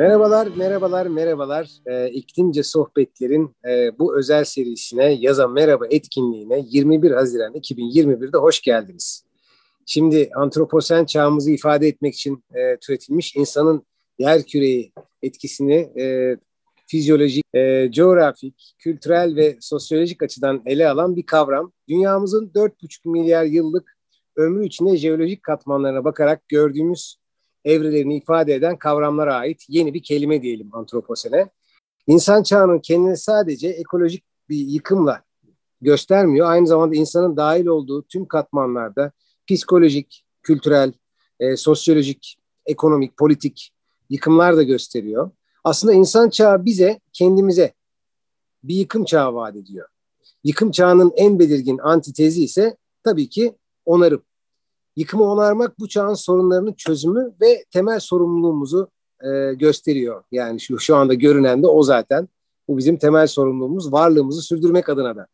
Merhabalar, merhabalar, merhabalar. Ee, İklimce Sohbetler'in e, bu özel serisine Yaza Merhaba etkinliğine 21 Haziran 2021'de hoş geldiniz. Şimdi antroposen çağımızı ifade etmek için e, türetilmiş insanın yer küreyi etkisini e, fizyolojik, e, coğrafik, kültürel ve sosyolojik açıdan ele alan bir kavram. Dünyamızın 4,5 milyar yıllık ömrü içinde jeolojik katmanlarına bakarak gördüğümüz evrelerini ifade eden kavramlara ait yeni bir kelime diyelim antroposene. İnsan çağının kendini sadece ekolojik bir yıkımla göstermiyor. Aynı zamanda insanın dahil olduğu tüm katmanlarda psikolojik, kültürel, e, sosyolojik, ekonomik, politik yıkımlar da gösteriyor. Aslında insan çağı bize, kendimize bir yıkım çağı vaat ediyor. Yıkım çağının en belirgin antitezi ise tabii ki onarım. Yıkımı onarmak bu çağın sorunlarının çözümü ve temel sorumluluğumuzu e, gösteriyor. Yani şu, şu anda görünen de o zaten. Bu bizim temel sorumluluğumuz, varlığımızı sürdürmek adına da.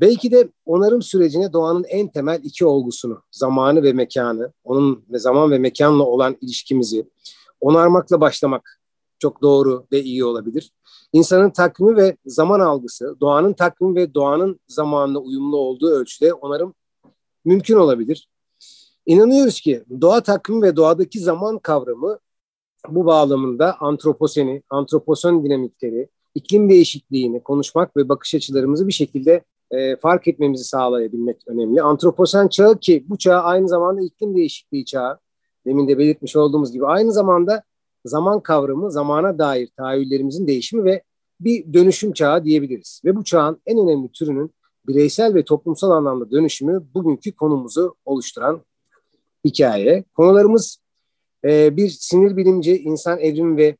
Belki de onarım sürecine doğanın en temel iki olgusunu, zamanı ve mekanı, onun ve zaman ve mekanla olan ilişkimizi onarmakla başlamak çok doğru ve iyi olabilir. İnsanın takvimi ve zaman algısı, doğanın takvimi ve doğanın zamanla uyumlu olduğu ölçüde onarım mümkün olabilir. İnanıyoruz ki doğa takvimi ve doğadaki zaman kavramı bu bağlamında antroposeni, antroposen dinamikleri, iklim değişikliğini konuşmak ve bakış açılarımızı bir şekilde e, fark etmemizi sağlayabilmek önemli. Antroposen çağı ki bu çağ aynı zamanda iklim değişikliği çağı, demin de belirtmiş olduğumuz gibi aynı zamanda zaman kavramı, zamana dair tahayyüllerimizin değişimi ve bir dönüşüm çağı diyebiliriz. Ve bu çağın en önemli türünün bireysel ve toplumsal anlamda dönüşümü bugünkü konumuzu oluşturan hikaye. Konularımız e, bir sinir bilimci, insan evrimi ve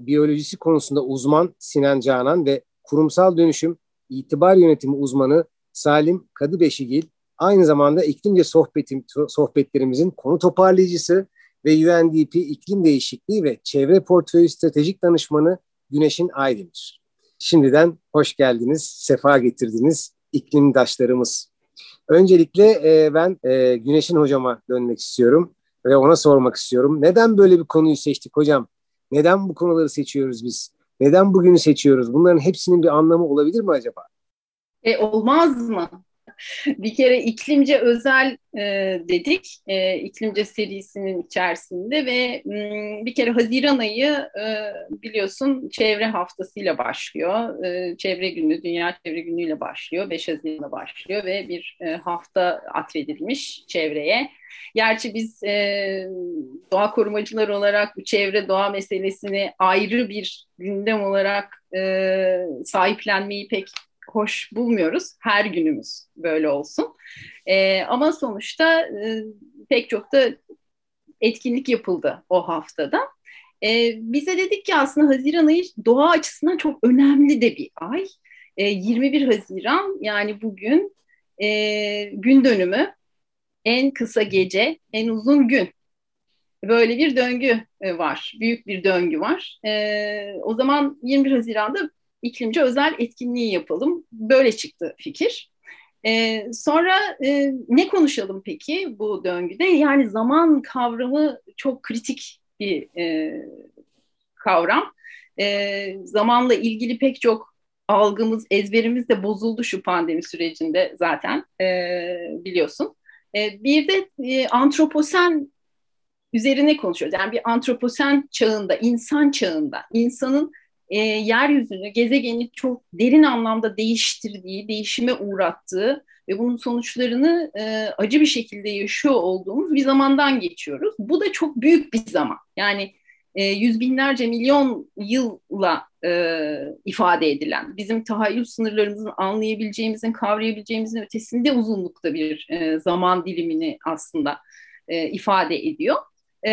biyolojisi konusunda uzman Sinan Canan ve kurumsal dönüşüm itibar yönetimi uzmanı Salim Kadıbeşigil aynı zamanda iklimce sohbetim, sohbetlerimizin konu toparlayıcısı ve UNDP iklim değişikliği ve çevre portföyü stratejik danışmanı Güneş'in Aydemir. Şimdiden hoş geldiniz, sefa getirdiniz iklimdaşlarımız. Öncelikle e, ben e, Güneş'in hocama dönmek istiyorum ve ona sormak istiyorum. Neden böyle bir konuyu seçtik hocam? Neden bu konuları seçiyoruz biz? Neden bugünü seçiyoruz? Bunların hepsinin bir anlamı olabilir mi acaba? E, olmaz mı? bir kere iklimce özel e, dedik e, iklimce serisinin içerisinde ve m, hmm, bir kere Haziran ayı e, biliyorsun çevre haftasıyla başlıyor. E, çevre günü, Dünya Çevre Günü ile başlıyor. 5 Haziran'da başlıyor ve bir e, hafta atfedilmiş çevreye. Gerçi biz e, doğa korumacılar olarak bu çevre doğa meselesini ayrı bir gündem olarak e, sahiplenmeyi pek hoş bulmuyoruz. Her günümüz böyle olsun. E, ama sonuçta e, pek çok da etkinlik yapıldı o haftada. E, bize dedik ki aslında Haziran ayı doğa açısından çok önemli de bir ay. E, 21 Haziran yani bugün e, gün dönümü en kısa gece, en uzun gün. Böyle bir döngü e, var, büyük bir döngü var. E, o zaman 21 Haziran'da iklimci özel etkinliği yapalım. Böyle çıktı fikir. Ee, sonra e, ne konuşalım peki bu döngüde? Yani zaman kavramı çok kritik bir e, kavram. E, zamanla ilgili pek çok algımız, ezberimiz de bozuldu şu pandemi sürecinde zaten e, biliyorsun. E, bir de e, antroposen üzerine konuşuyoruz. Yani bir antroposen çağında, insan çağında, insanın e, yeryüzünü, gezegeni çok derin anlamda değiştirdiği, değişime uğrattığı ve bunun sonuçlarını e, acı bir şekilde yaşıyor olduğumuz bir zamandan geçiyoruz. Bu da çok büyük bir zaman. Yani e, yüz binlerce milyon yılla e, ifade edilen, bizim tahayyül sınırlarımızın anlayabileceğimizin, kavrayabileceğimizin ötesinde uzunlukta bir e, zaman dilimini aslında e, ifade ediyor. E,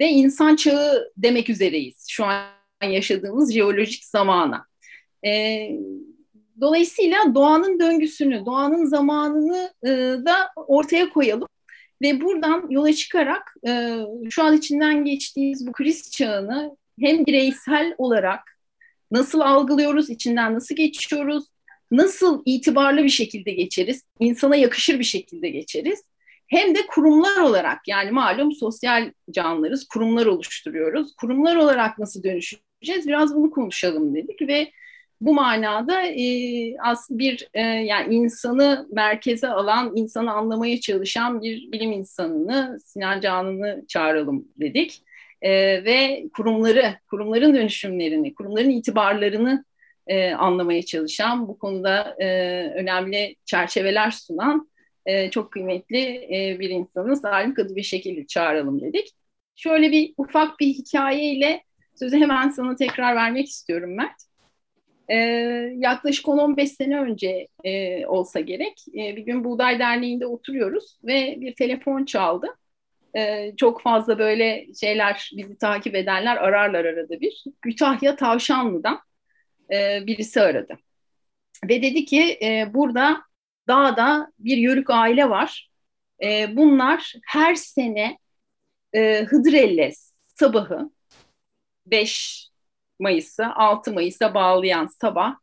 ve insan çağı demek üzereyiz şu an yaşadığımız jeolojik zamana. E, dolayısıyla doğanın döngüsünü, doğanın zamanını e, da ortaya koyalım ve buradan yola çıkarak e, şu an içinden geçtiğimiz bu kriz çağını hem bireysel olarak nasıl algılıyoruz, içinden nasıl geçiyoruz, nasıl itibarlı bir şekilde geçeriz, insana yakışır bir şekilde geçeriz hem de kurumlar olarak yani malum sosyal canlılarız, kurumlar oluşturuyoruz. Kurumlar olarak nasıl dönüşeceğiz? Biraz bunu konuşalım dedik ve bu manada e, aslında bir e, yani insanı merkeze alan, insanı anlamaya çalışan bir bilim insanını Sinan Canan'ı çağıralım dedik. E, ve kurumları, kurumların dönüşümlerini, kurumların itibarlarını e, anlamaya çalışan, bu konuda e, önemli çerçeveler sunan e, çok kıymetli e, bir insanı Salim Kadı bir şekilde çağıralım dedik. Şöyle bir ufak bir hikayeyle sözü hemen sana tekrar vermek istiyorum Mert. E, yaklaşık 10-15 sene önce e, olsa gerek e, bir gün Buğday Derneği'nde oturuyoruz ve bir telefon çaldı. E, çok fazla böyle şeyler bizi takip edenler ararlar arada bir. Kütahya Tavşanlı'dan e, birisi aradı. Ve dedi ki e, burada dağda bir yörük aile var. E, bunlar her sene e, Hıdrellez sabahı 5 Mayıs'a 6 Mayıs'a bağlayan sabah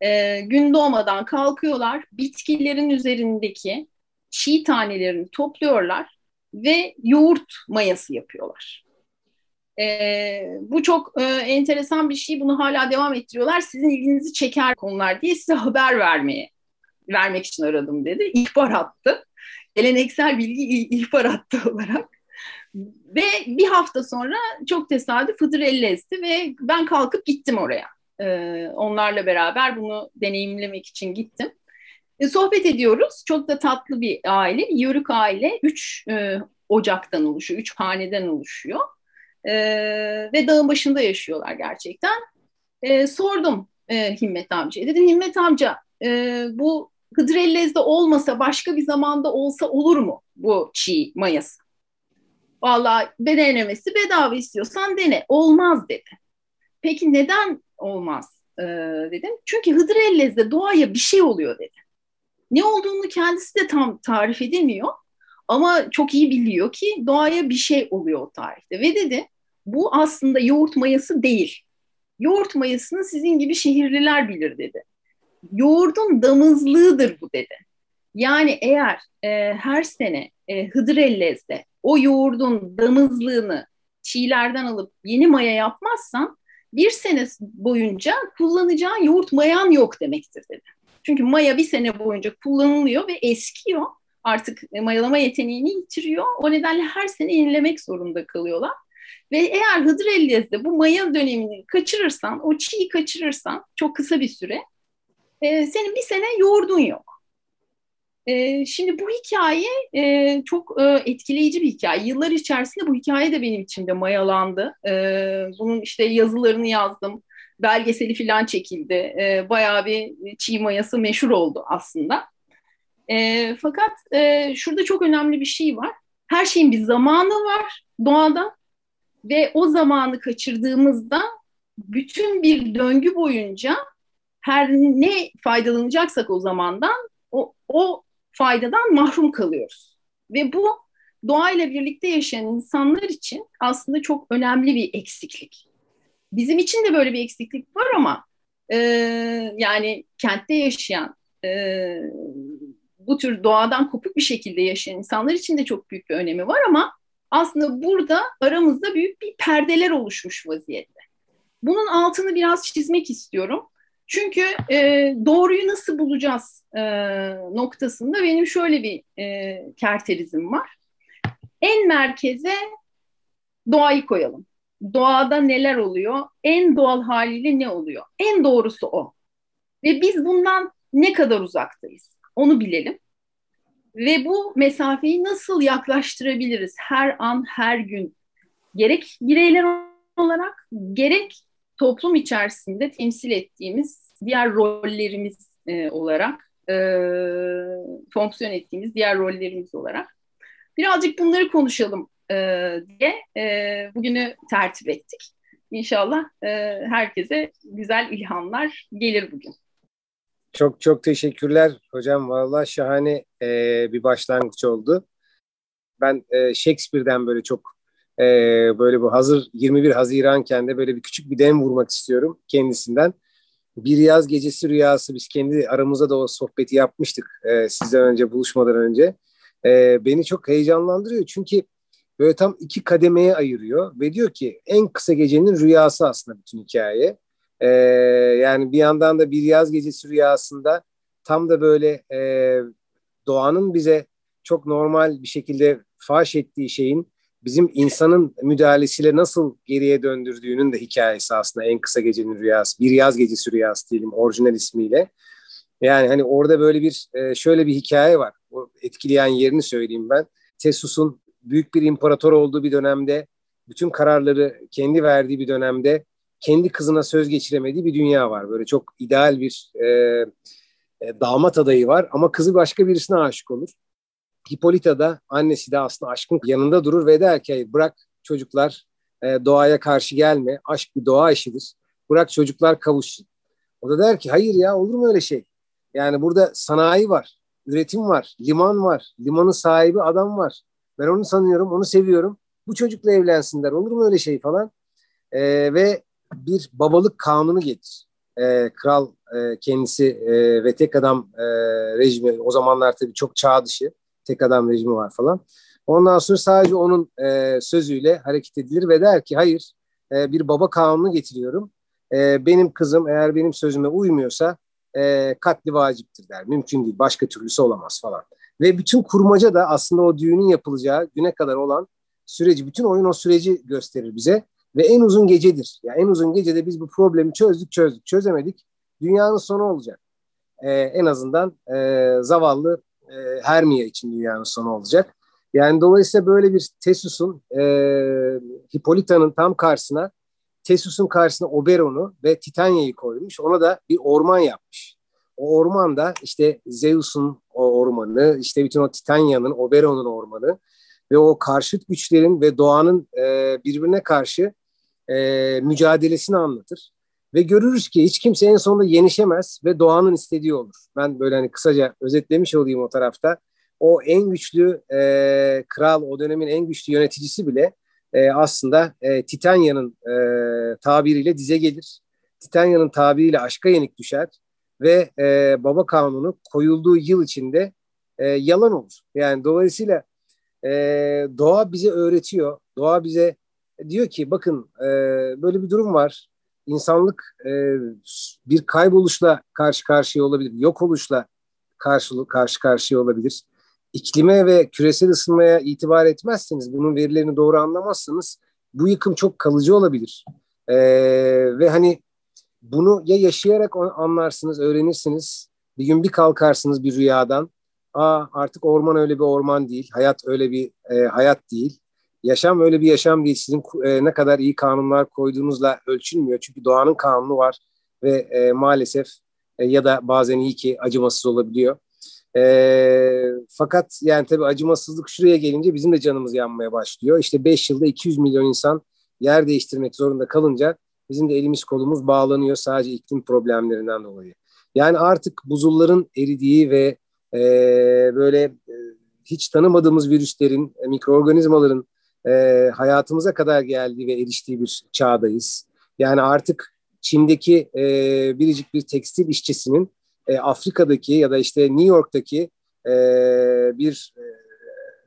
e, gün doğmadan kalkıyorlar. Bitkilerin üzerindeki çiğ tanelerini topluyorlar ve yoğurt mayası yapıyorlar. E, bu çok e, enteresan bir şey. Bunu hala devam ettiriyorlar. Sizin ilginizi çeker konular diye size haber vermeye vermek için aradım dedi. İhbar attı. Geleneksel bilgi ihbar attı olarak. Ve bir hafta sonra çok tesadüf Hıdır Ellez'di ve ben kalkıp gittim oraya. Ee, onlarla beraber bunu deneyimlemek için gittim. E, sohbet ediyoruz. Çok da tatlı bir aile. Yörük aile. Üç e, ocaktan oluşuyor. Üç haneden oluşuyor. E, ve dağın başında yaşıyorlar gerçekten. E, sordum e, Himmet amcaya. Dedim Himmet amca e, bu Hıdrellez'de olmasa başka bir zamanda olsa olur mu bu çiğ mayası? Valla denemesi bedava istiyorsan dene. Olmaz dedi. Peki neden olmaz ee, dedim. Çünkü Hıdrellez'de doğaya bir şey oluyor dedi. Ne olduğunu kendisi de tam tarif edemiyor. Ama çok iyi biliyor ki doğaya bir şey oluyor o tarihte. Ve dedi bu aslında yoğurt mayası değil. Yoğurt mayasını sizin gibi şehirliler bilir dedi yoğurdun damızlığıdır bu dedi. Yani eğer e, her sene e, Hıdrellez'de o yoğurdun damızlığını çiğlerden alıp yeni maya yapmazsan bir sene boyunca kullanacağın yoğurt mayan yok demektir dedi. Çünkü maya bir sene boyunca kullanılıyor ve eskiyor. Artık mayalama yeteneğini yitiriyor. O nedenle her sene yenilemek zorunda kalıyorlar. Ve eğer Hıdrellez'de bu maya dönemini kaçırırsan, o çiğ kaçırırsan çok kısa bir süre e, senin bir sene yoğurdun yok. E, şimdi bu hikaye e, çok e, etkileyici bir hikaye. Yıllar içerisinde bu hikaye de benim içimde mayalandı. E, bunun işte yazılarını yazdım. Belgeseli falan çekildi. E, bayağı bir çiğ mayası meşhur oldu aslında. E, fakat e, şurada çok önemli bir şey var. Her şeyin bir zamanı var doğada ve o zamanı kaçırdığımızda bütün bir döngü boyunca her ne faydalanacaksak o zamandan o, o faydadan mahrum kalıyoruz. Ve bu doğayla birlikte yaşayan insanlar için aslında çok önemli bir eksiklik. Bizim için de böyle bir eksiklik var ama e, yani kentte yaşayan e, bu tür doğadan kopuk bir şekilde yaşayan insanlar için de çok büyük bir önemi var ama aslında burada aramızda büyük bir perdeler oluşmuş vaziyette. Bunun altını biraz çizmek istiyorum. Çünkü e, doğruyu nasıl bulacağız e, noktasında benim şöyle bir e, kerterizim var. En merkeze doğayı koyalım. Doğada neler oluyor? En doğal haliyle ne oluyor? En doğrusu o. Ve biz bundan ne kadar uzaktayız? Onu bilelim. Ve bu mesafeyi nasıl yaklaştırabiliriz her an, her gün? Gerek bireyler olarak, gerek toplum içerisinde temsil ettiğimiz diğer rollerimiz e, olarak e, fonksiyon ettiğimiz diğer rollerimiz olarak birazcık bunları konuşalım e, diye e, bugünü tertip ettik. İnşallah e, herkese güzel ilhamlar gelir bugün. Çok çok teşekkürler hocam. Vallahi şahane e, bir başlangıç oldu. Ben e, Shakespeare'den böyle çok e, böyle bu hazır 21 Haziranken de böyle bir küçük bir dem vurmak istiyorum kendisinden. Bir yaz gecesi rüyası biz kendi aramızda da o sohbeti yapmıştık e, sizden önce buluşmadan önce. e, beni çok heyecanlandırıyor. Çünkü böyle tam iki kademeye ayırıyor ve diyor ki en kısa gecenin rüyası aslında bütün hikaye. E, yani bir yandan da bir yaz gecesi rüyasında tam da böyle e, doğanın bize çok normal bir şekilde faş ettiği şeyin bizim insanın müdahalesiyle nasıl geriye döndürdüğünün de hikayesi aslında en kısa gecenin rüyası. Bir yaz gecesi rüyası diyelim orijinal ismiyle. Yani hani orada böyle bir e, şöyle bir hikaye var. O etkileyen yerini söyleyeyim ben. Tesus'un büyük bir imparator olduğu bir dönemde, bütün kararları kendi verdiği bir dönemde kendi kızına söz geçiremediği bir dünya var. Böyle çok ideal bir e, e, damat adayı var ama kızı başka birisine aşık olur. Hippolyta da annesi de aslında aşkın yanında durur ve der ki bırak çocuklar e, doğaya karşı gelme. Aşk bir doğa işidir. Bırak çocuklar kavuşsun. O da der ki hayır ya olur mu öyle şey? Yani burada sanayi var, üretim var, liman var, limanın sahibi adam var. Ben onu sanıyorum, onu seviyorum. Bu çocukla evlensinler, olur mu öyle şey falan? E, ve bir babalık kanunu getir. E, kral e, kendisi e, ve tek adam e, rejimi, o zamanlar tabii çok çağ dışı, tek adam rejimi var falan. Ondan sonra sadece onun e, sözüyle hareket edilir ve der ki hayır e, bir baba kanunu getiriyorum. E, benim kızım eğer benim sözüme uymuyorsa e, katli vaciptir der. Mümkün değil. Başka türlüsü olamaz falan. Ve bütün kurmaca da aslında o düğünün yapılacağı güne kadar olan süreci, bütün oyun o süreci gösterir bize. Ve en uzun gecedir. Yani en uzun gecede biz bu problemi çözdük çözdük çözemedik. Dünyanın sonu olacak. E, en azından e, zavallı e, Hermia için dünyanın sonu olacak. Yani dolayısıyla böyle bir Tesus'un e, Hippolyta'nın tam karşısına Tesus'un karşısına Oberon'u ve Titanya'yı koymuş. Ona da bir orman yapmış. O orman da işte Zeus'un ormanı, işte bütün o Titanya'nın, Oberon'un ormanı ve o karşıt güçlerin ve doğanın e, birbirine karşı e, mücadelesini anlatır. Ve görürüz ki hiç kimse en sonunda yenişemez ve doğanın istediği olur. Ben böyle hani kısaca özetlemiş olayım o tarafta. O en güçlü e, kral, o dönemin en güçlü yöneticisi bile e, aslında e, Titanya'nın e, tabiriyle dize gelir. Titanya'nın tabiriyle aşka yenik düşer ve e, baba kanunu koyulduğu yıl içinde e, yalan olur. Yani dolayısıyla e, doğa bize öğretiyor. Doğa bize diyor ki bakın e, böyle bir durum var. İnsanlık e, bir kayboluşla karşı karşıya olabilir, yok oluşla karşı, karşı karşıya olabilir iklime ve küresel ısınmaya itibar etmezseniz, bunun verilerini doğru anlamazsanız bu yıkım çok kalıcı olabilir. Ee, ve hani bunu ya yaşayarak anlarsınız, öğrenirsiniz. Bir gün bir kalkarsınız bir rüyadan. Aa artık orman öyle bir orman değil, hayat öyle bir e, hayat değil. Yaşam öyle bir yaşam değil. Sizin e, ne kadar iyi kanunlar koyduğunuzla ölçülmüyor. Çünkü doğanın kanunu var ve e, maalesef e, ya da bazen iyi ki acımasız olabiliyor. E, fakat yani tabii acımasızlık şuraya gelince bizim de canımız yanmaya başlıyor. İşte 5 yılda 200 milyon insan yer değiştirmek zorunda kalınca bizim de elimiz kolumuz bağlanıyor sadece iklim problemlerinden dolayı. Yani artık buzulların eridiği ve e, böyle e, hiç tanımadığımız virüslerin, e, mikroorganizmaların e, hayatımıza kadar geldiği ve eriştiği bir çağdayız. Yani artık Çin'deki e, biricik bir tekstil işçisinin e, Afrika'daki ya da işte New York'taki e, bir e,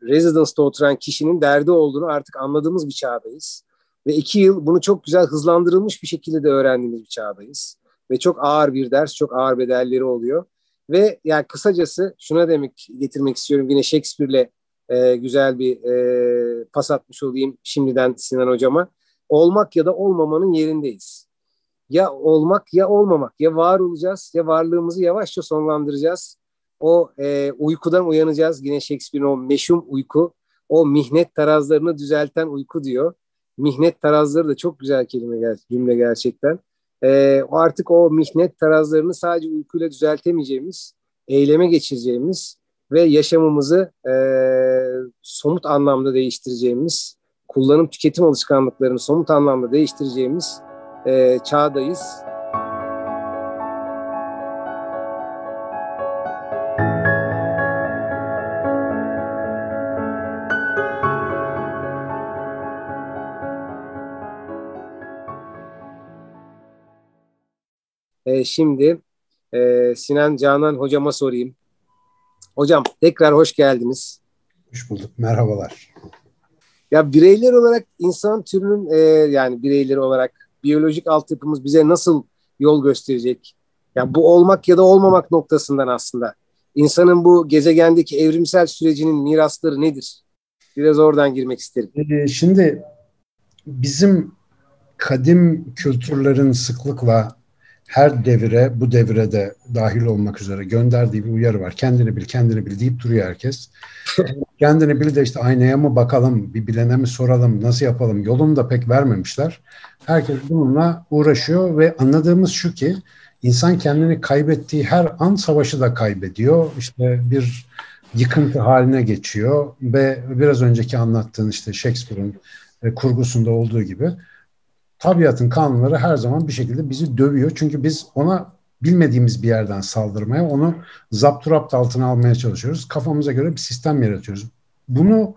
residence'da oturan kişinin derdi olduğunu artık anladığımız bir çağdayız. Ve iki yıl bunu çok güzel hızlandırılmış bir şekilde de öğrendiğimiz bir çağdayız. Ve çok ağır bir ders, çok ağır bedelleri oluyor. Ve yani kısacası şuna demek getirmek istiyorum yine Shakespeare'le e, güzel bir e, pas atmış olayım şimdiden Sinan hocama. Olmak ya da olmamanın yerindeyiz ya olmak ya olmamak ya var olacağız ya varlığımızı yavaşça sonlandıracağız. O e, uykudan uyanacağız. Yine Shakespeare'in o meşhum uyku, o mihnet tarazlarını düzelten uyku diyor. Mihnet tarazları da çok güzel kelime cümle gerçekten. E, artık o mihnet tarazlarını sadece uykuyla düzeltemeyeceğimiz, eyleme geçireceğimiz ve yaşamımızı e, somut anlamda değiştireceğimiz, kullanım tüketim alışkanlıklarını somut anlamda değiştireceğimiz e, çağdayız. E, şimdi e, Sinan Canan hocama sorayım. Hocam tekrar hoş geldiniz. Hoş bulduk. Merhabalar. Ya bireyler olarak insan türünün e, yani bireyleri olarak biyolojik altyapımız bize nasıl yol gösterecek? Yani bu olmak ya da olmamak noktasından aslında. İnsanın bu gezegendeki evrimsel sürecinin mirasları nedir? Biraz oradan girmek isterim. Ee, şimdi bizim kadim kültürlerin sıklıkla her devire, bu devire de dahil olmak üzere gönderdiği bir uyarı var. Kendini bil, kendini bil deyip duruyor herkes. kendini bil de işte aynaya mı bakalım, bir bilene mi soralım, nasıl yapalım yolunu da pek vermemişler. Herkes bununla uğraşıyor ve anladığımız şu ki insan kendini kaybettiği her an savaşı da kaybediyor. İşte bir yıkıntı haline geçiyor ve biraz önceki anlattığın işte Shakespeare'in e, kurgusunda olduğu gibi tabiatın kanunları her zaman bir şekilde bizi dövüyor. Çünkü biz ona bilmediğimiz bir yerden saldırmaya, onu zapturapt altına almaya çalışıyoruz. Kafamıza göre bir sistem yaratıyoruz. Bunu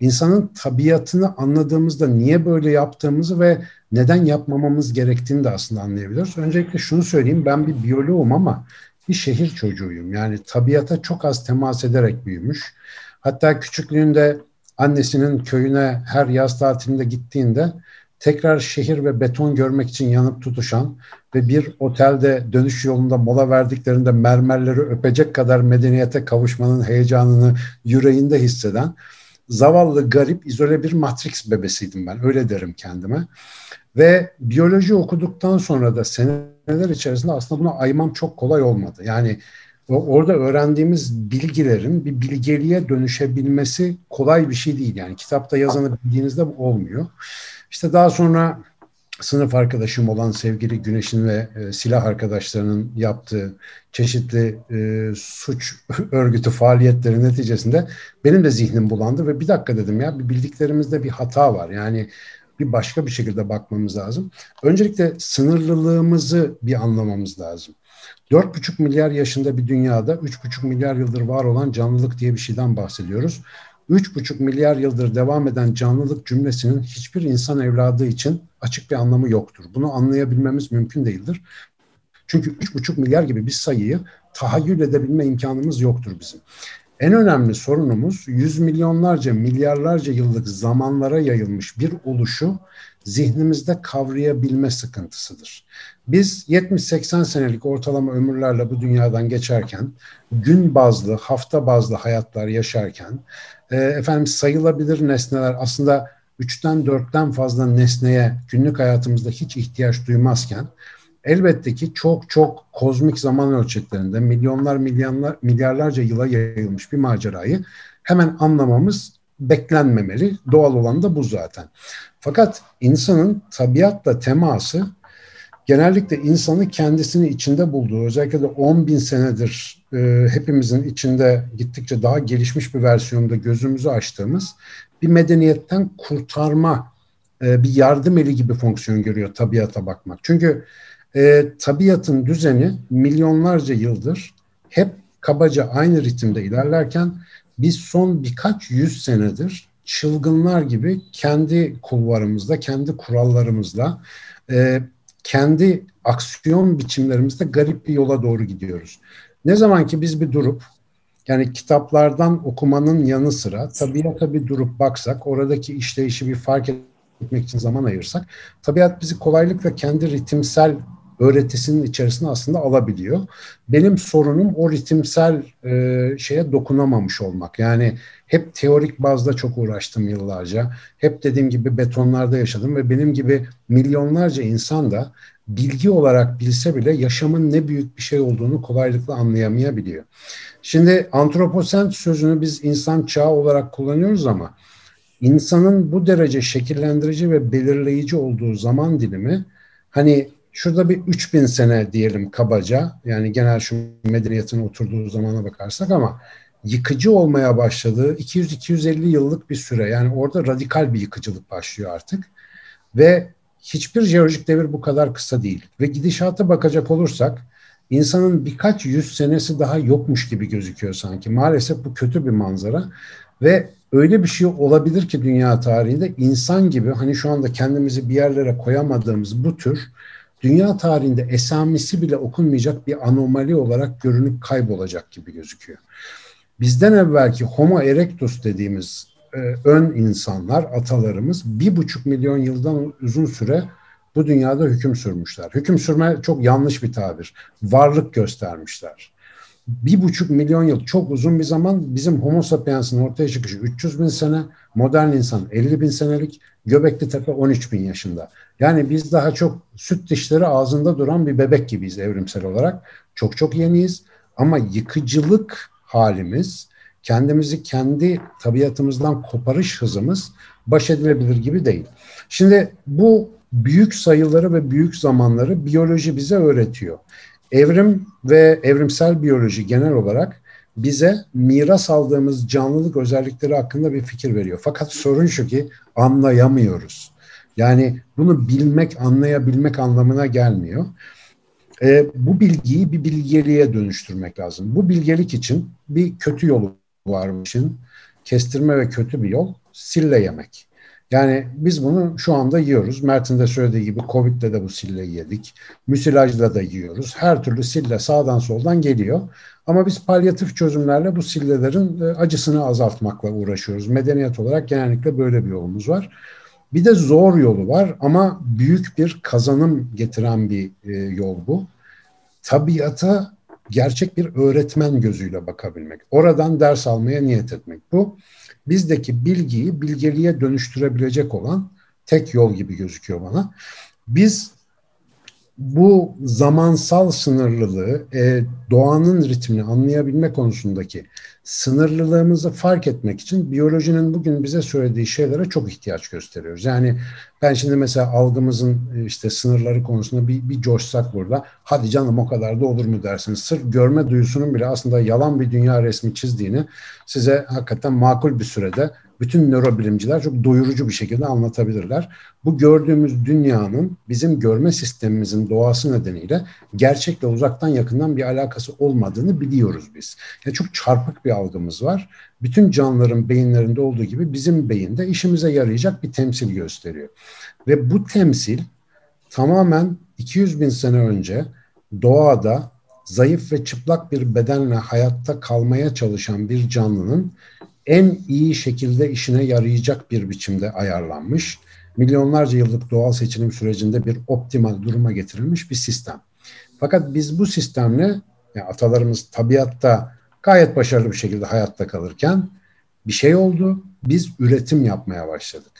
insanın tabiatını anladığımızda niye böyle yaptığımızı ve neden yapmamamız gerektiğini de aslında anlayabiliyoruz. Öncelikle şunu söyleyeyim, ben bir biyoloğum ama bir şehir çocuğuyum. Yani tabiata çok az temas ederek büyümüş. Hatta küçüklüğünde annesinin köyüne her yaz tatilinde gittiğinde tekrar şehir ve beton görmek için yanıp tutuşan ve bir otelde dönüş yolunda mola verdiklerinde mermerleri öpecek kadar medeniyete kavuşmanın heyecanını yüreğinde hisseden zavallı, garip, izole bir Matrix bebesiydim ben. Öyle derim kendime. Ve biyoloji okuduktan sonra da seneler içerisinde aslında buna aymam çok kolay olmadı. Yani orada öğrendiğimiz bilgilerin bir bilgeliğe dönüşebilmesi kolay bir şey değil. Yani kitapta yazanı bildiğinizde bu olmuyor. İşte daha sonra sınıf arkadaşım olan sevgili Güneş'in ve e, silah arkadaşlarının yaptığı çeşitli e, suç örgütü faaliyetleri neticesinde benim de zihnim bulandı ve bir dakika dedim ya bildiklerimizde bir hata var. Yani bir başka bir şekilde bakmamız lazım. Öncelikle sınırlılığımızı bir anlamamız lazım. 4,5 milyar yaşında bir dünyada 3,5 milyar yıldır var olan canlılık diye bir şeyden bahsediyoruz. 3,5 milyar yıldır devam eden canlılık cümlesinin hiçbir insan evladı için açık bir anlamı yoktur. Bunu anlayabilmemiz mümkün değildir. Çünkü 3,5 milyar gibi bir sayıyı tahayyül edebilme imkanımız yoktur bizim. En önemli sorunumuz yüz milyonlarca, milyarlarca yıllık zamanlara yayılmış bir oluşu zihnimizde kavrayabilme sıkıntısıdır. Biz 70-80 senelik ortalama ömürlerle bu dünyadan geçerken, gün bazlı, hafta bazlı hayatlar yaşarken, e, efendim sayılabilir nesneler aslında üçten dörtten fazla nesneye günlük hayatımızda hiç ihtiyaç duymazken, elbette ki çok çok kozmik zaman ölçeklerinde milyonlar milyarlar milyarlarca yıla yayılmış bir macerayı hemen anlamamız beklenmemeli. Doğal olan da bu zaten. Fakat insanın tabiatla teması genellikle insanı kendisini içinde bulduğu, özellikle de 10 bin senedir e, hepimizin içinde gittikçe daha gelişmiş bir versiyonda gözümüzü açtığımız bir medeniyetten kurtarma, e, bir yardım eli gibi fonksiyon görüyor tabiata bakmak. Çünkü e, tabiatın düzeni milyonlarca yıldır hep kabaca aynı ritimde ilerlerken biz son birkaç yüz senedir çılgınlar gibi kendi kulvarımızda, kendi kurallarımızla, e, kendi aksiyon biçimlerimizde garip bir yola doğru gidiyoruz. Ne zaman ki biz bir durup yani kitaplardan okumanın yanı sıra tabiata bir durup baksak, oradaki işleyişi bir fark etmek için zaman ayırsak, tabiat bizi kolaylıkla kendi ritimsel öğretisinin içerisine aslında alabiliyor. Benim sorunum o ritimsel e, şeye dokunamamış olmak. Yani hep teorik bazda çok uğraştım yıllarca. Hep dediğim gibi betonlarda yaşadım ve benim gibi milyonlarca insan da bilgi olarak bilse bile yaşamın ne büyük bir şey olduğunu kolaylıkla anlayamayabiliyor. Şimdi antroposen sözünü biz insan çağı olarak kullanıyoruz ama insanın bu derece şekillendirici ve belirleyici olduğu zaman dilimi hani şurada bir 3000 sene diyelim kabaca. Yani genel şu medeniyetin oturduğu zamana bakarsak ama yıkıcı olmaya başladığı 200-250 yıllık bir süre. Yani orada radikal bir yıkıcılık başlıyor artık. Ve hiçbir jeolojik devir bu kadar kısa değil. Ve gidişata bakacak olursak insanın birkaç yüz senesi daha yokmuş gibi gözüküyor sanki. Maalesef bu kötü bir manzara. Ve öyle bir şey olabilir ki dünya tarihinde insan gibi hani şu anda kendimizi bir yerlere koyamadığımız bu tür dünya tarihinde esamisi bile okunmayacak bir anomali olarak görünüp kaybolacak gibi gözüküyor. bizden evvelki Homo erectus dediğimiz e, ön insanlar, atalarımız bir buçuk milyon yıldan uzun süre bu dünyada hüküm sürmüşler. Hüküm sürme çok yanlış bir tabir. Varlık göstermişler. Bir buçuk milyon yıl çok uzun bir zaman bizim homo sapiens'in ortaya çıkışı 300 bin sene, modern insan 50 bin senelik, Göbekli Tepe 13 bin yaşında. Yani biz daha çok süt dişleri ağzında duran bir bebek gibiyiz evrimsel olarak. Çok çok yeniyiz ama yıkıcılık halimiz, kendimizi kendi tabiatımızdan koparış hızımız baş edilebilir gibi değil. Şimdi bu büyük sayıları ve büyük zamanları biyoloji bize öğretiyor. Evrim ve evrimsel biyoloji genel olarak bize miras aldığımız canlılık özellikleri hakkında bir fikir veriyor. Fakat sorun şu ki anlayamıyoruz. Yani bunu bilmek, anlayabilmek anlamına gelmiyor. E, bu bilgiyi bir bilgeliğe dönüştürmek lazım. Bu bilgelik için bir kötü yolu var bu işin. Kestirme ve kötü bir yol sille yemek. Yani biz bunu şu anda yiyoruz. Mert'in de söylediği gibi Covid'de de bu silleyi yedik. Müsilajla da yiyoruz. Her türlü sille sağdan soldan geliyor. Ama biz palyatif çözümlerle bu sillelerin e, acısını azaltmakla uğraşıyoruz. Medeniyet olarak genellikle böyle bir yolumuz var. Bir de zor yolu var ama büyük bir kazanım getiren bir e, yol bu. Tabiata gerçek bir öğretmen gözüyle bakabilmek. Oradan ders almaya niyet etmek. Bu bizdeki bilgiyi bilgeliğe dönüştürebilecek olan tek yol gibi gözüküyor bana. Biz bu zamansal sınırlılığı, e, doğanın ritmini anlayabilme konusundaki sınırlılığımızı fark etmek için biyolojinin bugün bize söylediği şeylere çok ihtiyaç gösteriyoruz. Yani ben şimdi mesela algımızın e, işte sınırları konusunda bir, bir coşsak burada. Hadi canım o kadar da olur mu dersiniz. Sırf görme duyusunun bile aslında yalan bir dünya resmi çizdiğini size hakikaten makul bir sürede bütün nörobilimciler çok doyurucu bir şekilde anlatabilirler. Bu gördüğümüz dünyanın bizim görme sistemimizin doğası nedeniyle gerçekle uzaktan yakından bir alakası olmadığını biliyoruz biz. Yani çok çarpık bir algımız var. Bütün canlıların beyinlerinde olduğu gibi bizim beyinde işimize yarayacak bir temsil gösteriyor. Ve bu temsil tamamen 200 bin sene önce doğada zayıf ve çıplak bir bedenle hayatta kalmaya çalışan bir canlının en iyi şekilde işine yarayacak bir biçimde ayarlanmış, milyonlarca yıllık doğal seçilim sürecinde bir optimal duruma getirilmiş bir sistem. Fakat biz bu sistemle yani atalarımız tabiatta gayet başarılı bir şekilde hayatta kalırken bir şey oldu. Biz üretim yapmaya başladık.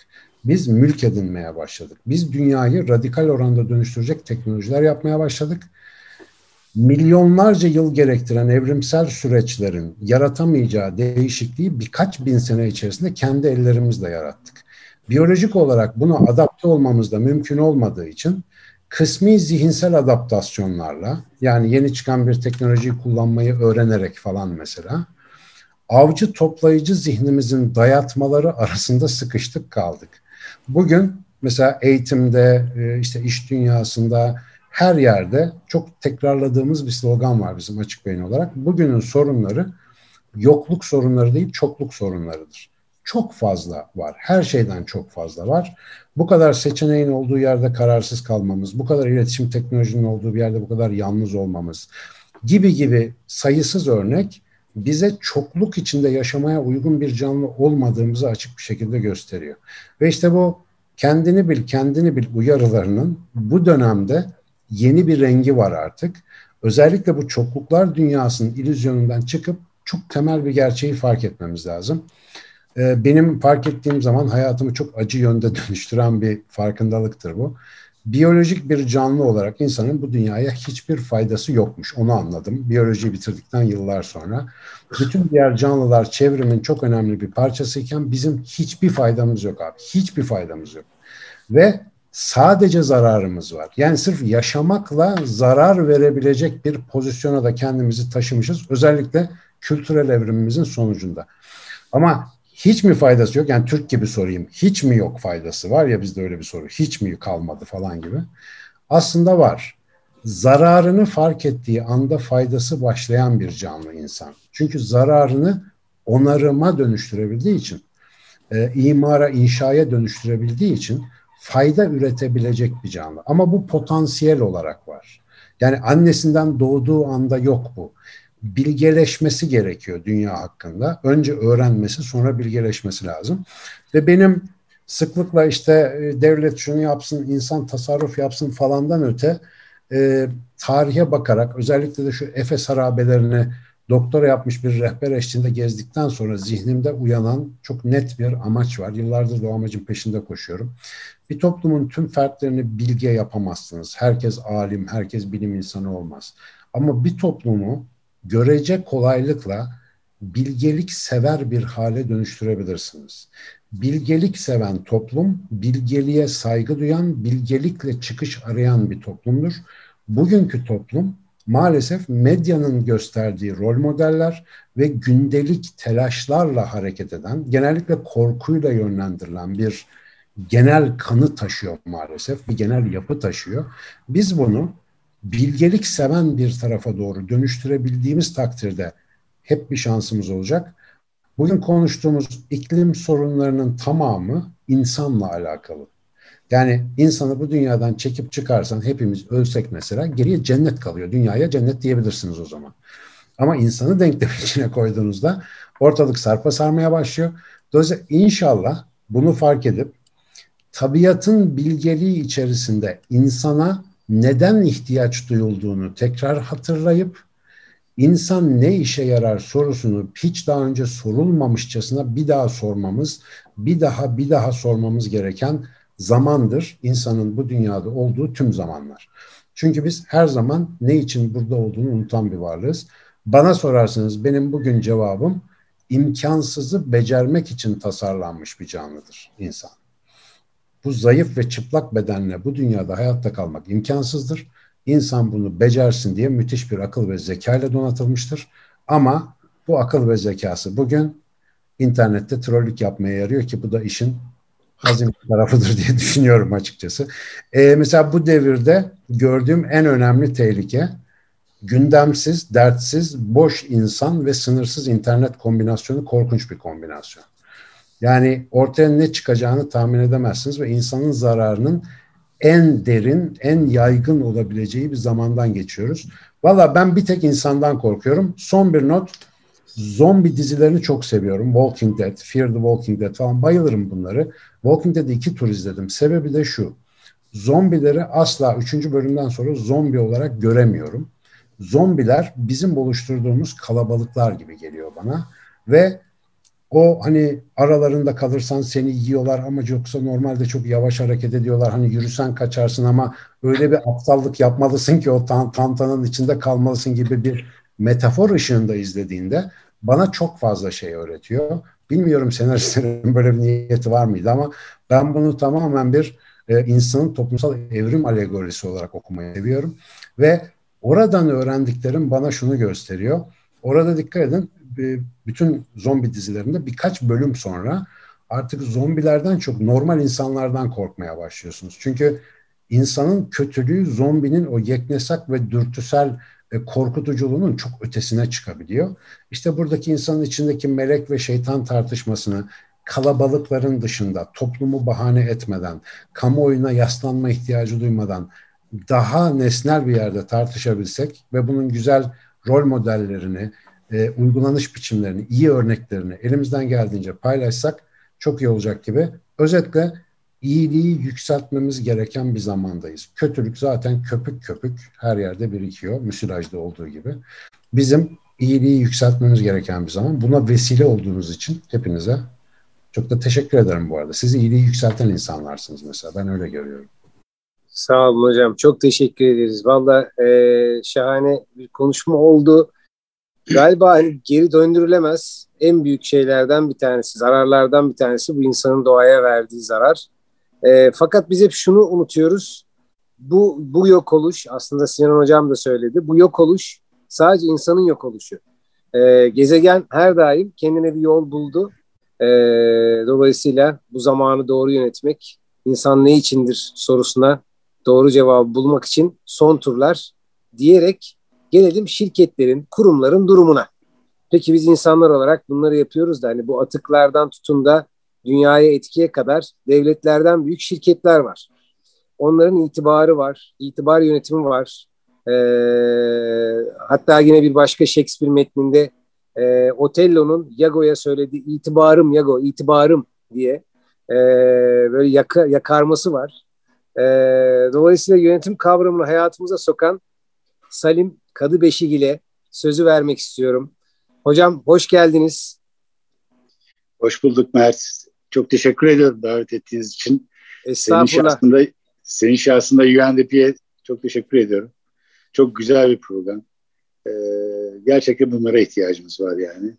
Biz mülk edinmeye başladık. Biz dünyayı radikal oranda dönüştürecek teknolojiler yapmaya başladık milyonlarca yıl gerektiren evrimsel süreçlerin yaratamayacağı değişikliği birkaç bin sene içerisinde kendi ellerimizle yarattık. Biyolojik olarak buna adapte olmamız da mümkün olmadığı için kısmi zihinsel adaptasyonlarla yani yeni çıkan bir teknolojiyi kullanmayı öğrenerek falan mesela avcı toplayıcı zihnimizin dayatmaları arasında sıkıştık kaldık. Bugün mesela eğitimde e, işte iş dünyasında her yerde çok tekrarladığımız bir slogan var bizim açık beyin olarak. Bugünün sorunları yokluk sorunları değil çokluk sorunlarıdır. Çok fazla var. Her şeyden çok fazla var. Bu kadar seçeneğin olduğu yerde kararsız kalmamız, bu kadar iletişim teknolojinin olduğu bir yerde bu kadar yalnız olmamız gibi gibi sayısız örnek bize çokluk içinde yaşamaya uygun bir canlı olmadığımızı açık bir şekilde gösteriyor. Ve işte bu kendini bil, kendini bil uyarılarının bu dönemde yeni bir rengi var artık. Özellikle bu çokluklar dünyasının illüzyonundan çıkıp çok temel bir gerçeği fark etmemiz lazım. Ee, benim fark ettiğim zaman hayatımı çok acı yönde dönüştüren bir farkındalıktır bu. Biyolojik bir canlı olarak insanın bu dünyaya hiçbir faydası yokmuş. Onu anladım. Biyolojiyi bitirdikten yıllar sonra. Bütün diğer canlılar çevrimin çok önemli bir parçasıyken bizim hiçbir faydamız yok abi. Hiçbir faydamız yok. Ve sadece zararımız var. Yani sırf yaşamakla zarar verebilecek bir pozisyona da kendimizi taşımışız. Özellikle kültürel evrimimizin sonucunda. Ama hiç mi faydası yok? Yani Türk gibi sorayım. Hiç mi yok faydası? Var ya bizde öyle bir soru. Hiç mi kalmadı falan gibi. Aslında var. Zararını fark ettiği anda faydası başlayan bir canlı insan. Çünkü zararını onarıma dönüştürebildiği için, e, imara, inşaya dönüştürebildiği için fayda üretebilecek bir canlı. Ama bu potansiyel olarak var. Yani annesinden doğduğu anda yok bu. bilgeleşmesi gerekiyor dünya hakkında. Önce öğrenmesi sonra bilgeleşmesi lazım. Ve benim sıklıkla işte e, devlet şunu yapsın, insan tasarruf yapsın falandan öte e, tarihe bakarak özellikle de şu Efes harabelerini doktora yapmış bir rehber eşliğinde gezdikten sonra zihnimde uyanan çok net bir amaç var. Yıllardır da o amacın peşinde koşuyorum. Bir toplumun tüm fertlerini bilge yapamazsınız. Herkes alim, herkes bilim insanı olmaz. Ama bir toplumu görece kolaylıkla bilgelik sever bir hale dönüştürebilirsiniz. Bilgelik seven toplum, bilgeliğe saygı duyan, bilgelikle çıkış arayan bir toplumdur. Bugünkü toplum maalesef medyanın gösterdiği rol modeller ve gündelik telaşlarla hareket eden, genellikle korkuyla yönlendirilen bir genel kanı taşıyor maalesef, bir genel yapı taşıyor. Biz bunu bilgelik seven bir tarafa doğru dönüştürebildiğimiz takdirde hep bir şansımız olacak. Bugün konuştuğumuz iklim sorunlarının tamamı insanla alakalı. Yani insanı bu dünyadan çekip çıkarsan hepimiz ölsek mesela geriye cennet kalıyor. Dünyaya cennet diyebilirsiniz o zaman. Ama insanı denklem içine koyduğunuzda ortalık sarpa sarmaya başlıyor. Dolayısıyla inşallah bunu fark edip tabiatın bilgeliği içerisinde insana neden ihtiyaç duyulduğunu tekrar hatırlayıp insan ne işe yarar sorusunu hiç daha önce sorulmamışçasına bir daha sormamız, bir daha bir daha sormamız gereken zamandır insanın bu dünyada olduğu tüm zamanlar. Çünkü biz her zaman ne için burada olduğunu unutan bir varlığız. Bana sorarsanız benim bugün cevabım imkansızı becermek için tasarlanmış bir canlıdır insan. Bu zayıf ve çıplak bedenle bu dünyada hayatta kalmak imkansızdır. İnsan bunu becersin diye müthiş bir akıl ve zeka ile donatılmıştır. Ama bu akıl ve zekası bugün internette trollük yapmaya yarıyor ki bu da işin hazin tarafıdır diye düşünüyorum açıkçası. Ee, mesela bu devirde gördüğüm en önemli tehlike gündemsiz, dertsiz, boş insan ve sınırsız internet kombinasyonu korkunç bir kombinasyon. Yani ortaya ne çıkacağını tahmin edemezsiniz ve insanın zararının en derin, en yaygın olabileceği bir zamandan geçiyoruz. Valla ben bir tek insandan korkuyorum. Son bir not, zombi dizilerini çok seviyorum. Walking Dead, Fear the Walking Dead falan bayılırım bunları. Walking Dead'i iki tur izledim. Sebebi de şu. Zombileri asla üçüncü bölümden sonra zombi olarak göremiyorum. Zombiler bizim oluşturduğumuz kalabalıklar gibi geliyor bana. Ve o hani aralarında kalırsan seni yiyorlar ama yoksa normalde çok yavaş hareket ediyorlar. Hani yürüsen kaçarsın ama öyle bir aptallık yapmalısın ki o tan tantanın içinde kalmalısın gibi bir metafor ışığında izlediğinde bana çok fazla şey öğretiyor. Bilmiyorum senaristlerin böyle bir niyeti var mıydı ama ben bunu tamamen bir e, insanın toplumsal evrim alegorisi olarak okumayı seviyorum. Ve oradan öğrendiklerim bana şunu gösteriyor. Orada dikkat edin bütün zombi dizilerinde birkaç bölüm sonra artık zombilerden çok normal insanlardan korkmaya başlıyorsunuz. Çünkü insanın kötülüğü zombinin o yeknesak ve dürtüsel e, korkutuculuğunun çok ötesine çıkabiliyor. İşte buradaki insanın içindeki melek ve şeytan tartışmasını kalabalıkların dışında, toplumu bahane etmeden, kamuoyuna yaslanma ihtiyacı duymadan daha nesnel bir yerde tartışabilsek ve bunun güzel rol modellerini, e, uygulanış biçimlerini, iyi örneklerini elimizden geldiğince paylaşsak çok iyi olacak gibi. Özetle iyiliği yükseltmemiz gereken bir zamandayız. Kötülük zaten köpük köpük her yerde birikiyor, müsilajda olduğu gibi. Bizim iyiliği yükseltmemiz gereken bir zaman. Buna vesile olduğunuz için hepinize çok da teşekkür ederim bu arada. Siz iyiliği yükselten insanlarsınız mesela. Ben öyle görüyorum. Sağ olun hocam. Çok teşekkür ederiz. Valla e, şahane bir konuşma oldu galiba hani geri döndürülemez en büyük şeylerden bir tanesi, zararlardan bir tanesi bu insanın doğaya verdiği zarar. E, fakat biz hep şunu unutuyoruz. Bu, bu yok oluş, aslında Sinan Hocam da söyledi, bu yok oluş sadece insanın yok oluşu. E, gezegen her daim kendine bir yol buldu. E, dolayısıyla bu zamanı doğru yönetmek, insan ne içindir sorusuna doğru cevabı bulmak için son turlar diyerek Gelelim şirketlerin, kurumların durumuna. Peki biz insanlar olarak bunları yapıyoruz da hani bu atıklardan tutun da dünyaya etkiye kadar devletlerden büyük şirketler var. Onların itibarı var, itibar yönetimi var. E, hatta yine bir başka Shakespeare metninde e, Otello'nun Yago'ya söylediği itibarım Yago, itibarım diye e, böyle yaka, yakarması var. E, dolayısıyla yönetim kavramını hayatımıza sokan Salim Kadıbeşik ile sözü vermek istiyorum. Hocam hoş geldiniz. Hoş bulduk Mert. Çok teşekkür ediyorum davet ettiğiniz için. Estağfurullah. Senin şahsında, senin şahsında UNDP'ye çok teşekkür ediyorum. Çok güzel bir program. Ee, gerçekten bunlara ihtiyacımız var yani.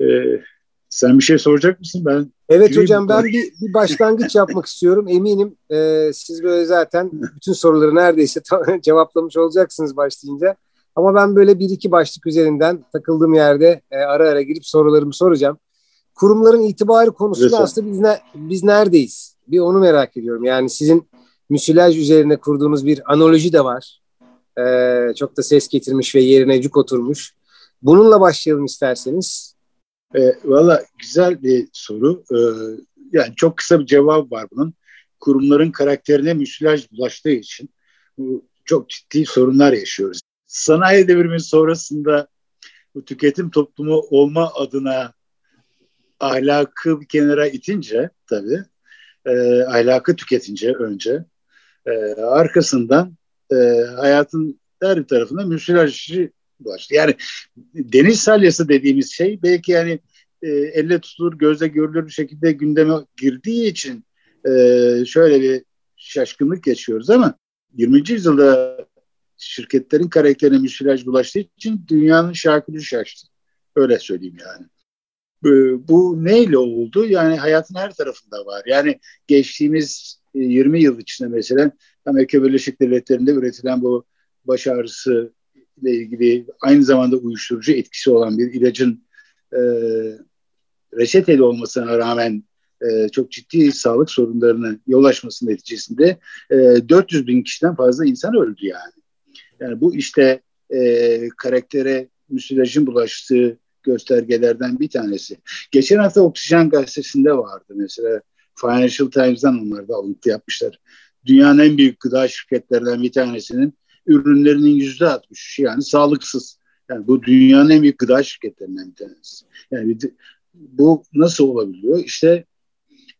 Ee, sen bir şey soracak mısın? Ben Evet hocam ben bir, bir başlangıç yapmak istiyorum. Eminim e, siz böyle zaten bütün soruları neredeyse cevaplamış olacaksınız başlayınca. Ama ben böyle bir iki başlık üzerinden takıldığım yerde e, ara ara girip sorularımı soracağım. Kurumların itibarı konusunda Güzel. aslında biz, ne, biz neredeyiz? Bir onu merak ediyorum. Yani sizin müsilaj üzerine kurduğunuz bir analoji de var. E, çok da ses getirmiş ve yerine cuk oturmuş. Bununla başlayalım isterseniz. E, Valla güzel bir soru. E, yani çok kısa bir cevap var bunun. Kurumların karakterine müsilaj bulaştığı için bu çok ciddi sorunlar yaşıyoruz. Sanayi devrimi sonrasında bu tüketim toplumu olma adına ahlakı bir kenara itince tabii, e, ahlakı tüketince önce, e, arkasından e, hayatın her bir tarafına müsilajı bulaştı. Yani deniz salyası dediğimiz şey belki yani e, elle tutulur, gözle görülür bir şekilde gündeme girdiği için e, şöyle bir şaşkınlık yaşıyoruz ama 20. yüzyılda şirketlerin karakterine müsilaj bulaştığı için dünyanın şarkülü şaştı. Öyle söyleyeyim yani. Bu, bu neyle oldu? Yani hayatın her tarafında var. Yani geçtiğimiz 20 e, yıl içinde mesela Amerika Birleşik Devletleri'nde üretilen bu baş ağrısı ile ilgili aynı zamanda uyuşturucu etkisi olan bir ilacın e, reçeteli olmasına rağmen e, çok ciddi sağlık sorunlarına yol açması neticesinde e, 400 bin kişiden fazla insan öldü yani. Yani bu işte e, karaktere müsilajın bulaştığı göstergelerden bir tanesi. Geçen hafta Oksijen Gazetesi'nde vardı mesela Financial Times'dan onlar da alıntı yapmışlar. Dünyanın en büyük gıda şirketlerden bir tanesinin ürünlerinin yüzde altmış yani sağlıksız. Yani bu dünyanın en büyük gıda şirketlerinden bir tanesi. Yani bu nasıl olabiliyor? İşte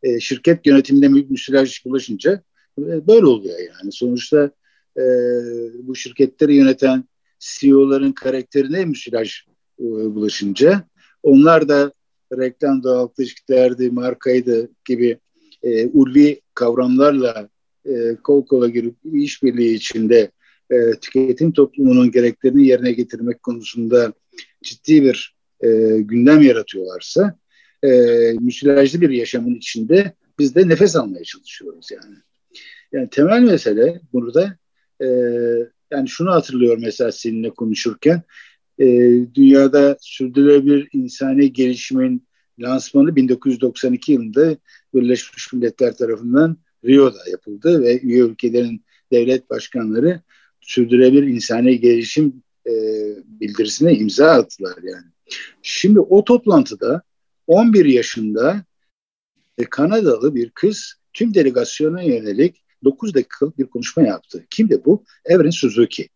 e, şirket yönetiminde müsilaj bulaşınca e, böyle oluyor yani. Sonuçta e, bu şirketleri yöneten CEO'ların karakterine müsilaj e, bulaşınca onlar da reklam dağıtı ilişkilerdi, markaydı gibi e, ulvi kavramlarla e, kol kola girip işbirliği içinde e, tüketim toplumunun gereklerini yerine getirmek konusunda ciddi bir e, gündem yaratıyorlarsa e, müsilajlı bir yaşamın içinde biz de nefes almaya çalışıyoruz yani. Yani temel mesele burada e, yani şunu hatırlıyorum mesela seninle konuşurken e, dünyada sürdürülebilir insani gelişimin lansmanı 1992 yılında Birleşmiş Milletler tarafından Rio'da yapıldı ve üye ülkelerin devlet başkanları sürdürülebilir insani gelişim e, bildirisine imza attılar yani. Şimdi o toplantıda 11 yaşında e, Kanadalı bir kız tüm delegasyona yönelik 9 dakikalık bir konuşma yaptı. Kimdi bu? Evren Suzuki.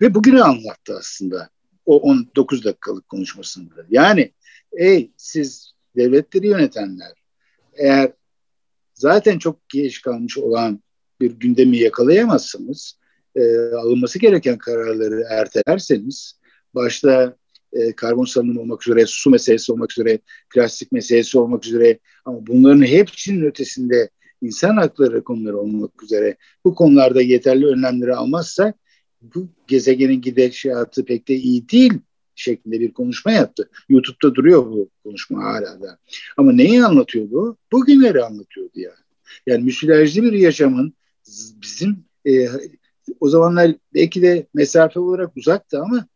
Ve bugünü anlattı aslında o 19 dakikalık konuşmasında. Yani ey siz devletleri yönetenler eğer zaten çok geç kalmış olan bir gündemi yakalayamazsınız, e, alınması gereken kararları ertelerseniz, başta e, karbon salınımı olmak üzere, su meselesi olmak üzere, plastik meselesi olmak üzere ama bunların hepsinin ötesinde insan hakları konuları olmak üzere bu konularda yeterli önlemleri almazsa bu gezegenin gidişatı pek de iyi değil şeklinde bir konuşma yaptı. YouTube'da duruyor bu konuşma hala da. Ama neyi anlatıyordu? Bugünleri anlatıyordu yani. Yani müsilajlı bir yaşamın bizim e, o zamanlar belki de mesafe olarak uzaktı ama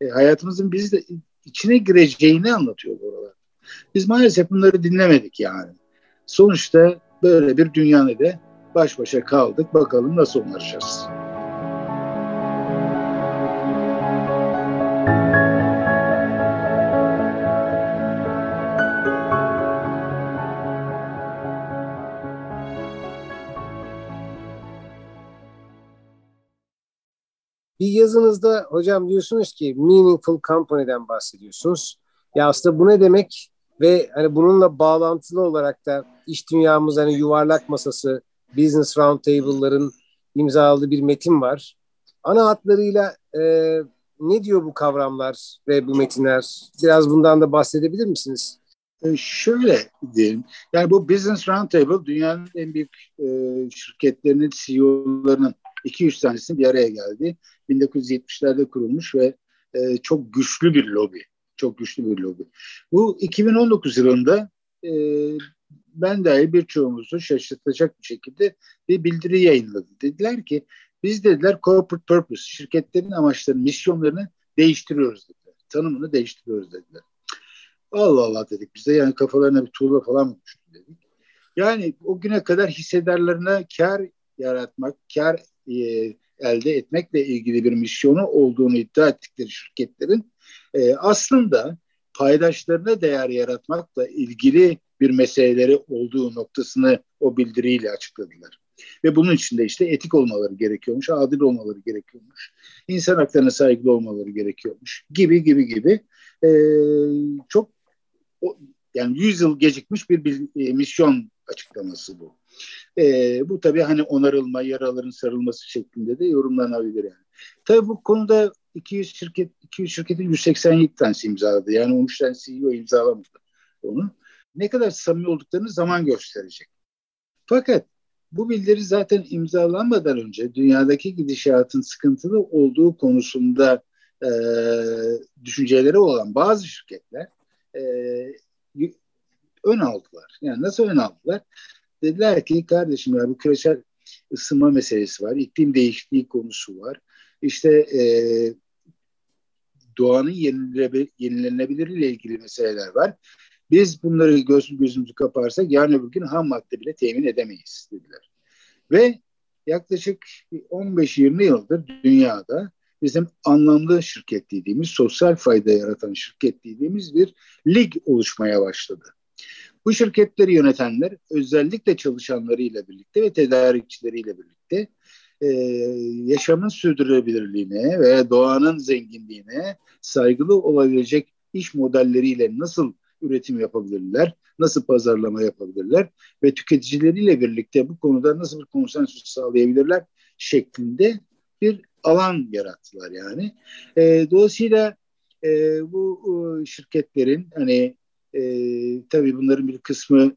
e, hayatımızın biz de içine gireceğini anlatıyordu oralar. Biz maalesef bunları dinlemedik yani. Sonuçta böyle bir dünyada da baş başa kaldık. Bakalım nasıl onaracağız. Bir yazınızda hocam diyorsunuz ki meaningful company'den bahsediyorsunuz. Ya aslında bu ne demek? Ve hani bununla bağlantılı olarak da iş dünyamız hani yuvarlak masası, business roundtable'ların imzaladığı bir metin var. Ana hatlarıyla e, ne diyor bu kavramlar ve bu metinler? Biraz bundan da bahsedebilir misiniz? E, şöyle diyelim. Yani bu Business Roundtable dünyanın en büyük e, şirketlerinin CEO'larının 200 tanesinin bir araya geldi. 1970'lerde kurulmuş ve e, çok güçlü bir lobi. Çok güçlü bir lobi. Bu 2019 yılında e, ben dahi birçoğumuzu şaşırtacak bir şekilde bir bildiri yayınladı. Dediler ki biz dediler corporate purpose, şirketlerin amaçlarını, misyonlarını değiştiriyoruz dediler. Tanımını değiştiriyoruz dediler. Allah Allah dedik biz de yani kafalarına bir tuğla falan mı düştü dedik. Yani o güne kadar hissedarlarına kar yaratmak, kar e, elde etmekle ilgili bir misyonu olduğunu iddia ettikleri şirketlerin e, aslında paydaşlarına değer yaratmakla ilgili bir meseleleri olduğu noktasını o bildiriyle açıkladılar. Ve bunun içinde işte etik olmaları gerekiyormuş, adil olmaları gerekiyormuş, insan haklarına saygılı olmaları gerekiyormuş gibi gibi gibi e, çok o, yani 100 yıl gecikmiş bir, bir e, misyon açıklaması bu. E, bu tabii hani onarılma, yaraların sarılması şeklinde de yorumlanabilir yani. Tabii bu konuda 200 şirket 200 şirketin 187 tanesi imzaladı. Yani 13 tane CEO imzalamadı onu. Ne kadar samimi olduklarını zaman gösterecek. Fakat bu bildiri zaten imzalanmadan önce dünyadaki gidişatın sıkıntılı olduğu konusunda e, düşünceleri olan bazı şirketler e, ön aldılar. Yani nasıl ön aldılar? Dediler ki kardeşim ya bu küresel ısınma meselesi var, iklim değişikliği konusu var. İşte e, doğanın yenilenebilirliği ile ilgili meseleler var. Biz bunları göz, gözümüzü kaparsak yarın öbür gün ham madde bile temin edemeyiz dediler. Ve yaklaşık 15-20 yıldır dünyada bizim anlamlı şirket dediğimiz, sosyal fayda yaratan şirket dediğimiz bir lig oluşmaya başladı. Bu şirketleri yönetenler özellikle çalışanlarıyla birlikte ve tedarikçileriyle birlikte e, yaşamın sürdürülebilirliğine veya doğanın zenginliğine saygılı olabilecek iş modelleriyle nasıl üretim yapabilirler, nasıl pazarlama yapabilirler ve tüketicileriyle birlikte bu konuda nasıl bir konsensüs sağlayabilirler şeklinde bir alan yarattılar yani. E, dolayısıyla e, bu e, şirketlerin hani e, tabii bunların bir kısmı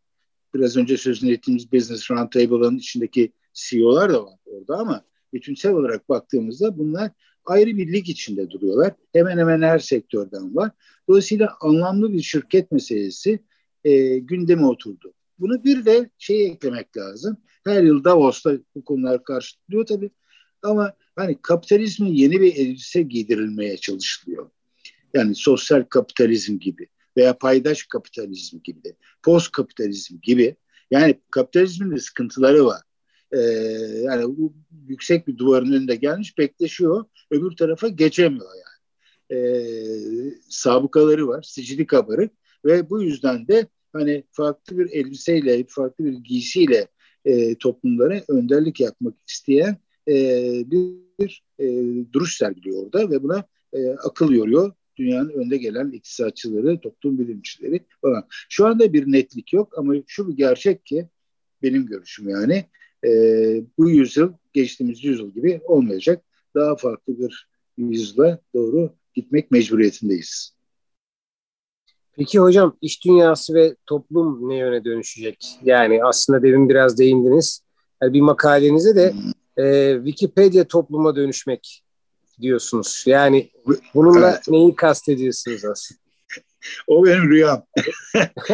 biraz önce sözünü ettiğimiz Business Roundtable'ın içindeki CEO'lar da var orada ama bütünsel olarak baktığımızda bunlar ayrı bir lig içinde duruyorlar. Hemen hemen her sektörden var. Dolayısıyla anlamlı bir şirket meselesi e, gündeme oturdu. Bunu bir de şey eklemek lazım. Her yıl Davos'ta bu konular karşılıyor tabii. Ama hani kapitalizmin yeni bir elbise giydirilmeye çalışılıyor. Yani sosyal kapitalizm gibi veya paydaş kapitalizm gibi de, post kapitalizm gibi. Yani kapitalizmin de sıkıntıları var. Ee, yani bu yüksek bir duvarın önünde gelmiş bekleşiyor. Öbür tarafa geçemiyor yani. Ee, sabıkaları var, sicili kabarık ve bu yüzden de hani farklı bir elbiseyle, farklı bir giysiyle e, toplumlara önderlik yapmak isteyen e, bir e, duruş sergiliyor orada ve buna e, akıl yoruyor dünyanın önde gelen iktisatçıları, toplum bilimcileri falan. Şu anda bir netlik yok ama şu bir gerçek ki benim görüşüm yani e, bu yüzyıl geçtiğimiz yüzyıl gibi olmayacak. Daha farklı bir yüzyıla doğru gitmek mecburiyetindeyiz. Peki hocam iş dünyası ve toplum ne yöne dönüşecek? Yani aslında demin biraz değindiniz. Yani bir makalenize de e, Wikipedia topluma dönüşmek diyorsunuz. Yani bununla evet. neyi kastediyorsunuz aslında? O benim rüyam.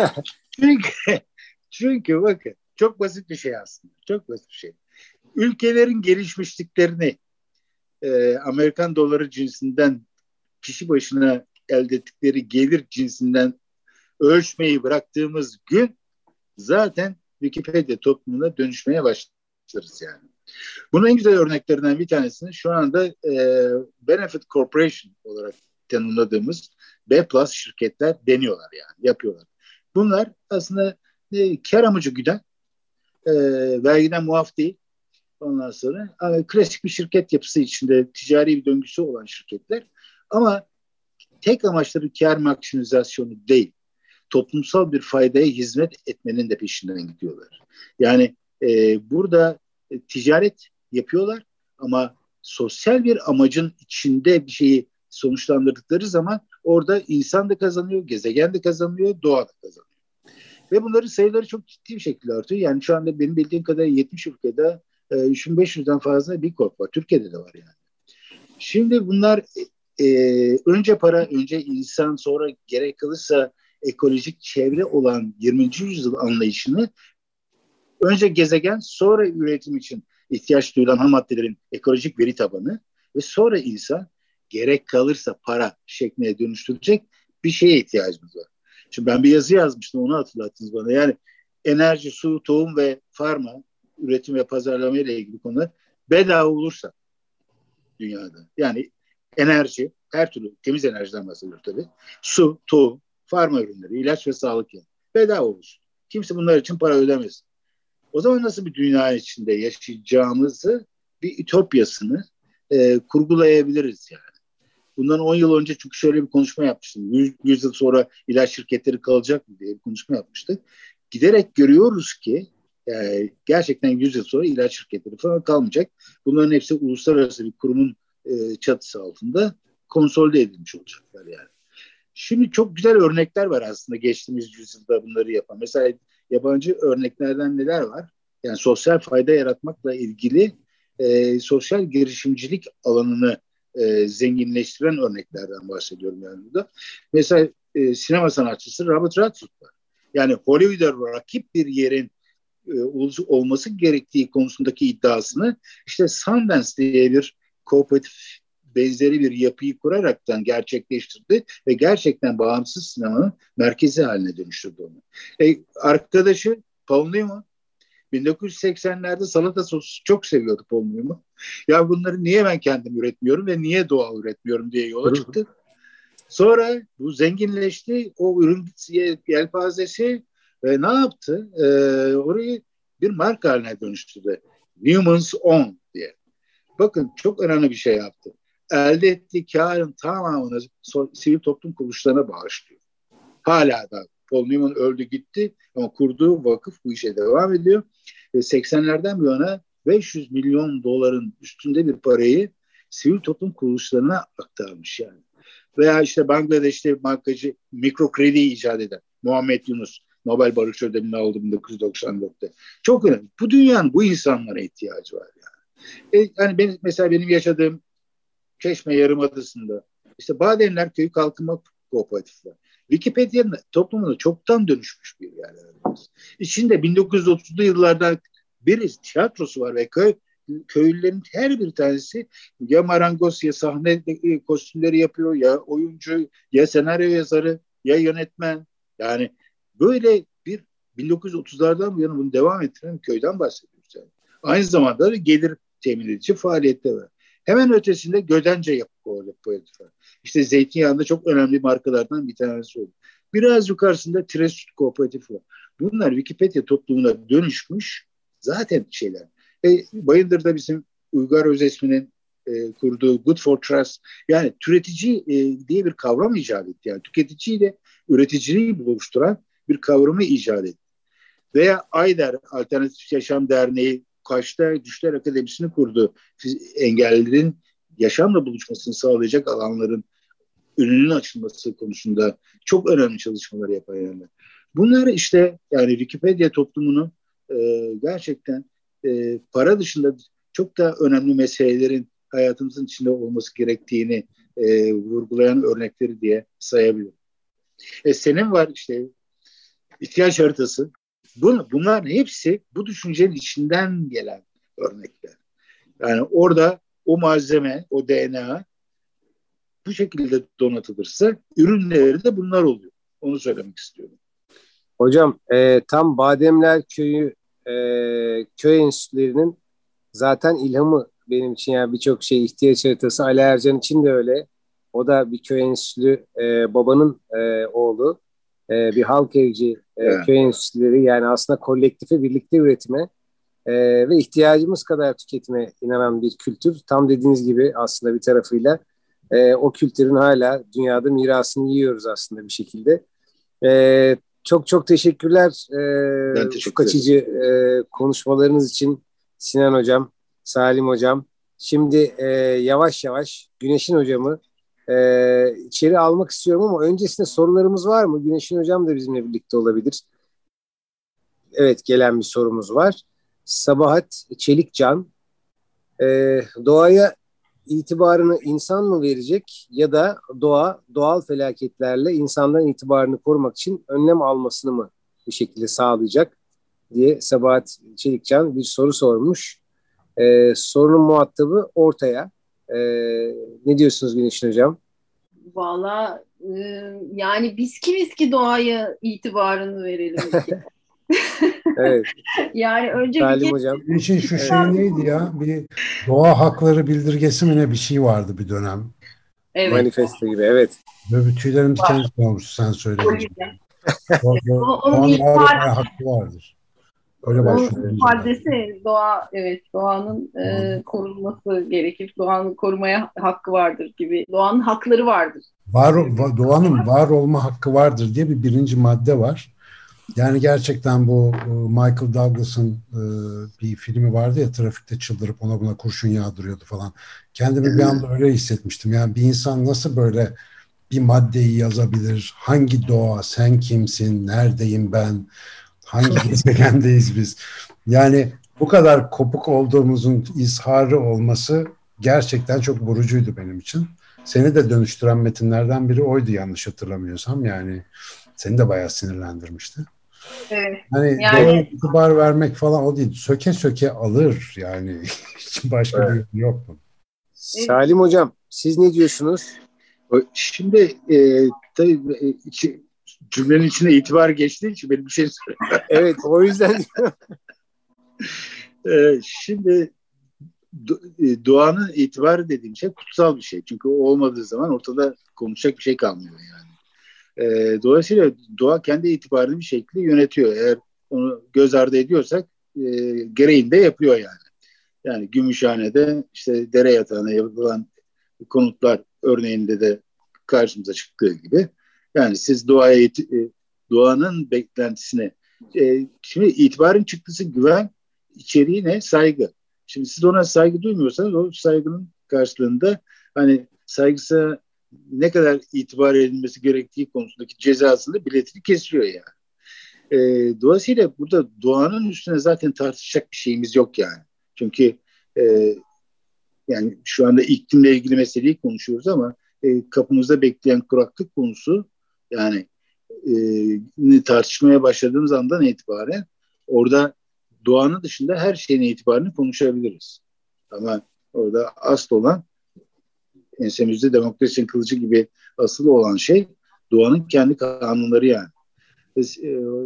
çünkü, çünkü bakın çok basit bir şey aslında. Çok basit bir şey. Ülkelerin gelişmişliklerini e, Amerikan doları cinsinden kişi başına elde ettikleri gelir cinsinden ölçmeyi bıraktığımız gün zaten Wikipedia toplumuna dönüşmeye başlarız yani. Bunun en güzel örneklerinden bir tanesini şu anda e, Benefit Corporation olarak tanımladığımız B plus şirketler deniyorlar yani yapıyorlar. Bunlar aslında e, kar amacı güden e, vergiden muaf değil Ondan sonra klasik bir şirket yapısı içinde ticari bir döngüsü olan şirketler. Ama tek amaçları kar maksimizasyonu değil. Toplumsal bir faydaya hizmet etmenin de peşinden gidiyorlar. Yani e, burada e, ticaret yapıyorlar ama sosyal bir amacın içinde bir şeyi sonuçlandırdıkları zaman orada insan da kazanıyor, gezegen de kazanıyor, doğa da kazanıyor. Ve bunların sayıları çok ciddi bir şekilde artıyor. Yani şu anda benim bildiğim kadarıyla 70 ülkede e, 3500'den fazla bir korp var. Türkiye'de de var yani. Şimdi bunlar e, önce para, önce insan, sonra gerek kalırsa ekolojik çevre olan 20. yüzyıl anlayışını önce gezegen, sonra üretim için ihtiyaç duyulan ham maddelerin ekolojik veri tabanı ve sonra insan gerek kalırsa para şekline dönüştürecek bir şeye ihtiyacımız var. Şimdi ben bir yazı yazmıştım onu hatırlattınız bana. Yani enerji, su, tohum ve farma üretim ve pazarlama ile ilgili konular bedava olursa dünyada. Yani enerji, her türlü temiz enerjiden bahsediyor tabii. Su, tohum, farma ürünleri, ilaç ve sağlık yani. Bedava olsun. Kimse bunlar için para ödemez. O zaman nasıl bir dünya içinde yaşayacağımızı bir ütopyasını e, kurgulayabiliriz yani. Bundan 10 yıl önce çünkü şöyle bir konuşma yapmıştım. 100, 100 yıl sonra ilaç şirketleri kalacak mı diye bir konuşma yapmıştık. Giderek görüyoruz ki e, gerçekten 100 yıl sonra ilaç şirketleri falan kalmayacak. Bunların hepsi uluslararası bir kurumun e, çatısı altında konsolide edilmiş olacaklar yani. Şimdi çok güzel örnekler var aslında geçtiğimiz yüzyılda bunları yapan. Mesela yabancı örneklerden neler var? Yani sosyal fayda yaratmakla ilgili e, sosyal girişimcilik alanını e, zenginleştiren örneklerden bahsediyorum yani burada. Mesela e, sinema sanatçısı Robert Redford var. Yani Hollywood'a rakip bir yerin e, olması gerektiği konusundaki iddiasını işte Sundance diye bir kooperatif benzeri bir yapıyı kuraraktan gerçekleştirdi ve gerçekten bağımsız sinemanın merkezi haline dönüştürdü onu. E, arkadaşı Paul Newman 1980'lerde salata sosu çok seviyordu Paul Newman. Ya bunları niye ben kendim üretmiyorum ve niye doğal üretmiyorum diye yola çıktı. Sonra bu zenginleşti. O ürün yelpazesi ve ne yaptı? Ee, orayı bir marka haline dönüştürdü. Newman's Own diye. Bakın çok önemli bir şey yaptı. Elde ettiği karın tamamını sivil toplum kuruluşlarına bağışlıyor. Hala da Paul Newman öldü gitti ama kurduğu vakıf bu işe devam ediyor. Ve 80'lerden bu yana 500 milyon doların üstünde bir parayı sivil toplum kuruluşlarına aktarmış yani. Veya işte Bangladeş'te bankacı mikro kredi icat eden Muhammed Yunus Nobel Barış Ödülünü aldı 1994'te. Çok önemli. Bu dünyanın bu insanlara ihtiyacı var yani. E, yani ben, mesela benim yaşadığım Çeşme Yarımadası'nda işte Badenler Köyü Kalkınma Kooperatifi var. Wikipedia'nın toplumuna çoktan dönüşmüş bir yer. İçinde 1930'lu yıllardan bir tiyatrosu var ve köy köylülerin her bir tanesi ya marangoz ya sahne kostümleri yapıyor ya oyuncu ya senaryo yazarı ya yönetmen. Yani böyle bir 1930'lardan bu yana bunu devam ettiren köyden bahsediyoruz. Yani. Aynı zamanda gelir temin edici faaliyette var. Hemen ötesinde Gödence yapı kooperatif var. İşte zeytinyağında çok önemli markalardan bir tanesi oldu. Biraz yukarısında Tresut kooperatif var. Bunlar Wikipedia toplumuna dönüşmüş zaten şeyler. E, Bayındır'da bizim Uygar Özesmi'nin e, kurduğu Good for Trust yani türetici e, diye bir kavram icat etti. Yani tüketiciyle üreticiliği buluşturan bir kavramı icat etti. Veya AYDER Alternatif Yaşam Derneği Kaş'ta Düşler Akademisi'ni kurdu. Engellilerin yaşamla buluşmasını sağlayacak alanların önünün açılması konusunda çok önemli çalışmalar yapan yerler. Bunlar işte yani Wikipedia toplumunu e, gerçekten e, para dışında çok da önemli meselelerin hayatımızın içinde olması gerektiğini e, vurgulayan örnekleri diye sayabilirim. E, senin var işte ihtiyaç haritası. Bun, bunlar hepsi bu düşüncenin içinden gelen örnekler. Yani orada o malzeme, o DNA bu şekilde donatılırsa ürünleri de bunlar oluyor. Onu söylemek istiyorum. Hocam e, tam Bademler Köyü e, köy enstitülerinin zaten ilhamı benim için yani birçok şey ihtiyaç haritası Ali Ercan için de öyle. O da bir köy enstitülü e, babanın e, oğlu. E, bir halk evci e, evet. köy enstitüleri yani aslında kolektife birlikte üretime e, ve ihtiyacımız kadar tüketime inanan bir kültür. Tam dediğiniz gibi aslında bir tarafıyla e, o kültürün hala dünyada mirasını yiyoruz aslında bir şekilde. E, çok çok teşekkürler e, teşekkür kaçıcı e, konuşmalarınız için Sinan Hocam, Salim Hocam. Şimdi e, yavaş yavaş Güneş'in hocamı e, içeri almak istiyorum ama öncesinde sorularımız var mı? Güneş'in hocam da bizimle birlikte olabilir. Evet gelen bir sorumuz var. Sabahat Çelikcan e, doğaya itibarını insan mı verecek ya da doğa doğal felaketlerle insanların itibarını korumak için önlem almasını mı bir şekilde sağlayacak diye Sabahat Çelikcan bir soru sormuş. Ee, sorunun muhatabı ortaya. Ee, ne diyorsunuz Güneşin Hocam? Valla e, yani biz kimiz ki doğaya itibarını verelim evet. yani önce Salim bir hocam. için şu şey neydi ya? Bir doğa hakları bildirgesi mi ne bir şey vardı bir dönem. Evet. Manifesto gibi evet. Böyle tüylerim diken diken olmuş sen söyleyince. Doğanın var hakkı vardır. Öyle başlıyor. maddesi doğa evet doğanın e, korunması gerekir. Doğanın korumaya hakkı vardır gibi. Doğanın hakları vardır. Var, doğanın var olma hakkı vardır diye bir birinci madde var. Yani gerçekten bu e, Michael Douglas'ın e, bir filmi vardı ya trafikte çıldırıp ona buna kurşun yağdırıyordu falan. Kendimi bir anda öyle hissetmiştim. Yani bir insan nasıl böyle bir maddeyi yazabilir? Hangi doğa? Sen kimsin? Neredeyim ben? Hangi gezegendeyiz biz? Yani bu kadar kopuk olduğumuzun izharı olması gerçekten çok vurucuydu benim için. Seni de dönüştüren metinlerden biri oydu yanlış hatırlamıyorsam. Yani seni de bayağı sinirlendirmişti. Evet. Hani yani, itibar vermek falan o değil. Söke söke alır yani. Hiç başka evet. bir yok mu? Salim Hocam siz ne diyorsunuz? Şimdi e, tabii e, iki, cümlenin içinde itibar geçtiği için benim bir şey söyleyeyim. evet o yüzden e, şimdi e, doğanın itibarı dediğim şey kutsal bir şey. Çünkü o olmadığı zaman ortada konuşacak bir şey kalmıyor yani. E, dolayısıyla doğa kendi itibarını bir şekilde yönetiyor. Eğer onu göz ardı ediyorsak e, gereğini de yapıyor yani. Yani Gümüşhane'de işte dere yatağına yapılan konutlar örneğinde de karşımıza çıktığı gibi. Yani siz doğaya e, doğanın beklentisine e, şimdi itibarın çıktısı güven içeriği ne? Saygı. Şimdi siz ona saygı duymuyorsanız o saygının karşılığında hani saygısı ne kadar itibar edilmesi gerektiği konusundaki cezasını biletini kesiyor yani. E, dolayısıyla burada doğanın üstüne zaten tartışacak bir şeyimiz yok yani. Çünkü e, yani şu anda iklimle ilgili meseleyi konuşuyoruz ama e, kapımızda bekleyen kuraklık konusu yani e, tartışmaya başladığımız andan itibaren orada doğanın dışında her şeyin itibarını konuşabiliriz. Ama orada asıl olan ensemizde demokrasinin kılıcı gibi asıl olan şey doğanın kendi kanunları yani. E,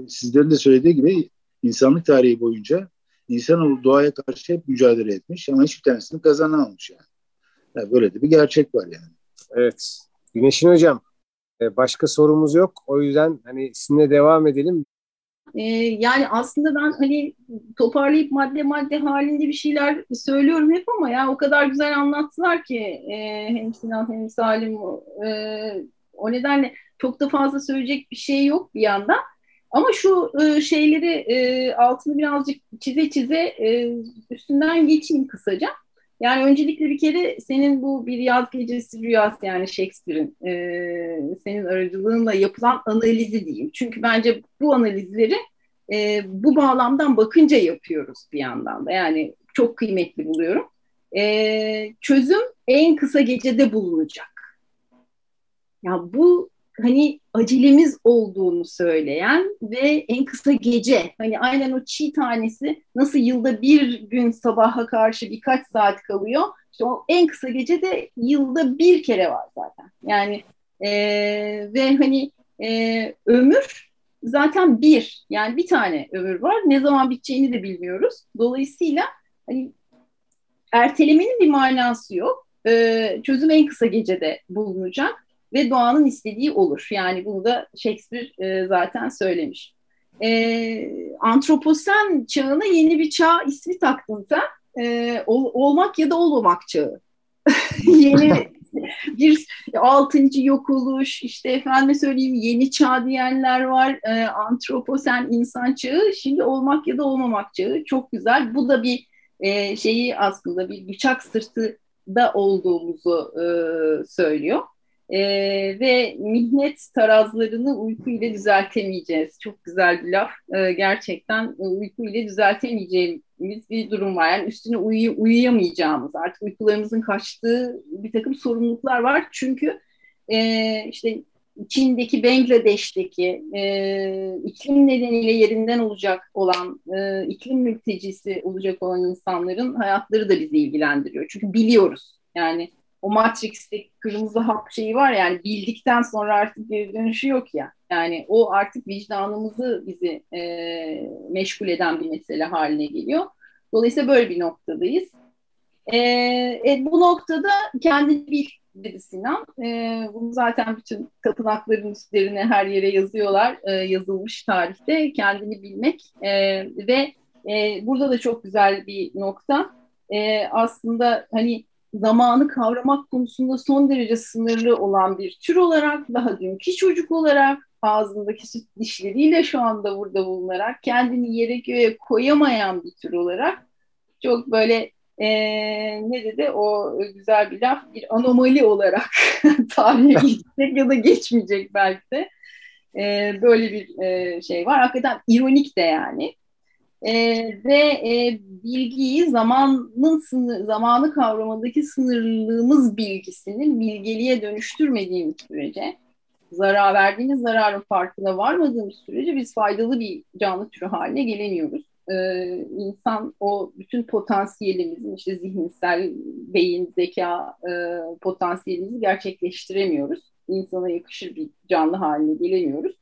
sizlerin de söylediği gibi insanlık tarihi boyunca insanoğlu doğaya karşı hep mücadele etmiş ama hiçbir tanesini kazanamamış yani. yani böyle de bir gerçek var yani. Evet. Güneşin hocam e, başka sorumuz yok. O yüzden hani sizinle devam edelim. Ee, yani aslında ben hani toparlayıp madde madde halinde bir şeyler söylüyorum hep ama ya o kadar güzel anlattılar ki e, hem Sinan hem Salim e, o nedenle çok da fazla söyleyecek bir şey yok bir yandan. Ama şu e, şeyleri e, altını birazcık çize çize e, üstünden geçeyim kısaca. Yani öncelikle bir kere senin bu bir yaz gecesi rüyası yani Shakespeare'in e, senin aracılığınla yapılan analizi diyeyim. Çünkü bence bu analizleri e, bu bağlamdan bakınca yapıyoruz bir yandan da. Yani çok kıymetli buluyorum. E, çözüm en kısa gecede bulunacak. Ya bu hani acelemiz olduğunu söyleyen ve en kısa gece hani aynen o çiğ tanesi nasıl yılda bir gün sabaha karşı birkaç saat kalıyor. İşte o en kısa gece de yılda bir kere var zaten. Yani e, ve hani e, ömür zaten bir. Yani bir tane ömür var. Ne zaman biteceğini de bilmiyoruz. Dolayısıyla hani ertelemenin bir manası yok. E, çözüm en kısa gecede bulunacak ve doğanın istediği olur. Yani bunu da Shakespeare e, zaten söylemiş. e, antroposen çağına yeni bir çağ ismi taktın sen. E, ol, olmak ya da olmamak çağı. yeni bir altıncı yok oluş, işte efendime söyleyeyim yeni çağ diyenler var, e, antroposen insan çağı, şimdi olmak ya da olmamak çağı çok güzel. Bu da bir e, şeyi aslında bir bıçak sırtı da olduğumuzu e, söylüyor. E, ve mihnet tarazlarını uyku ile düzeltemeyeceğiz. Çok güzel bir laf. E, gerçekten uyku ile düzeltemeyeceğimiz bir durum var. Yani üstüne uyu, uyuyamayacağımız, artık uykularımızın kaçtığı bir takım sorumluluklar var. Çünkü e, işte Çin'deki, Bangladeş'teki e, iklim nedeniyle yerinden olacak olan, e, iklim mültecisi olacak olan insanların hayatları da bizi ilgilendiriyor. Çünkü biliyoruz. Yani o Matrix'te kırmızı hap şeyi var yani bildikten sonra artık geri dönüşü yok ya. Yani o artık vicdanımızı bizi e, meşgul eden bir mesele haline geliyor. Dolayısıyla böyle bir noktadayız. E, e, bu noktada kendini bil dedi Sinan. E, bunu zaten bütün tapınakların üstlerine her yere yazıyorlar. E, yazılmış tarihte kendini bilmek e, ve e, burada da çok güzel bir nokta. E, aslında hani zamanı kavramak konusunda son derece sınırlı olan bir tür olarak, daha dünkü çocuk olarak, ağzındaki süt dişleriyle şu anda burada bulunarak, kendini yere göğe koyamayan bir tür olarak çok böyle e, ne dedi o güzel bir laf, bir anomali olarak tarihe geçecek ya da geçmeyecek belki de. E, böyle bir e, şey var. Hakikaten ironik de yani e, ve e, bilgiyi zamanın sınır, zamanı kavramındaki sınırlılığımız bilgisinin bilgeliğe dönüştürmediğimiz sürece zarar verdiğiniz zararın farkına varmadığımız sürece biz faydalı bir canlı türü haline gelemiyoruz. Ee, insan o bütün potansiyelimizin işte zihinsel beyin, zeka e, potansiyelimizi gerçekleştiremiyoruz. İnsana yakışır bir canlı haline gelemiyoruz.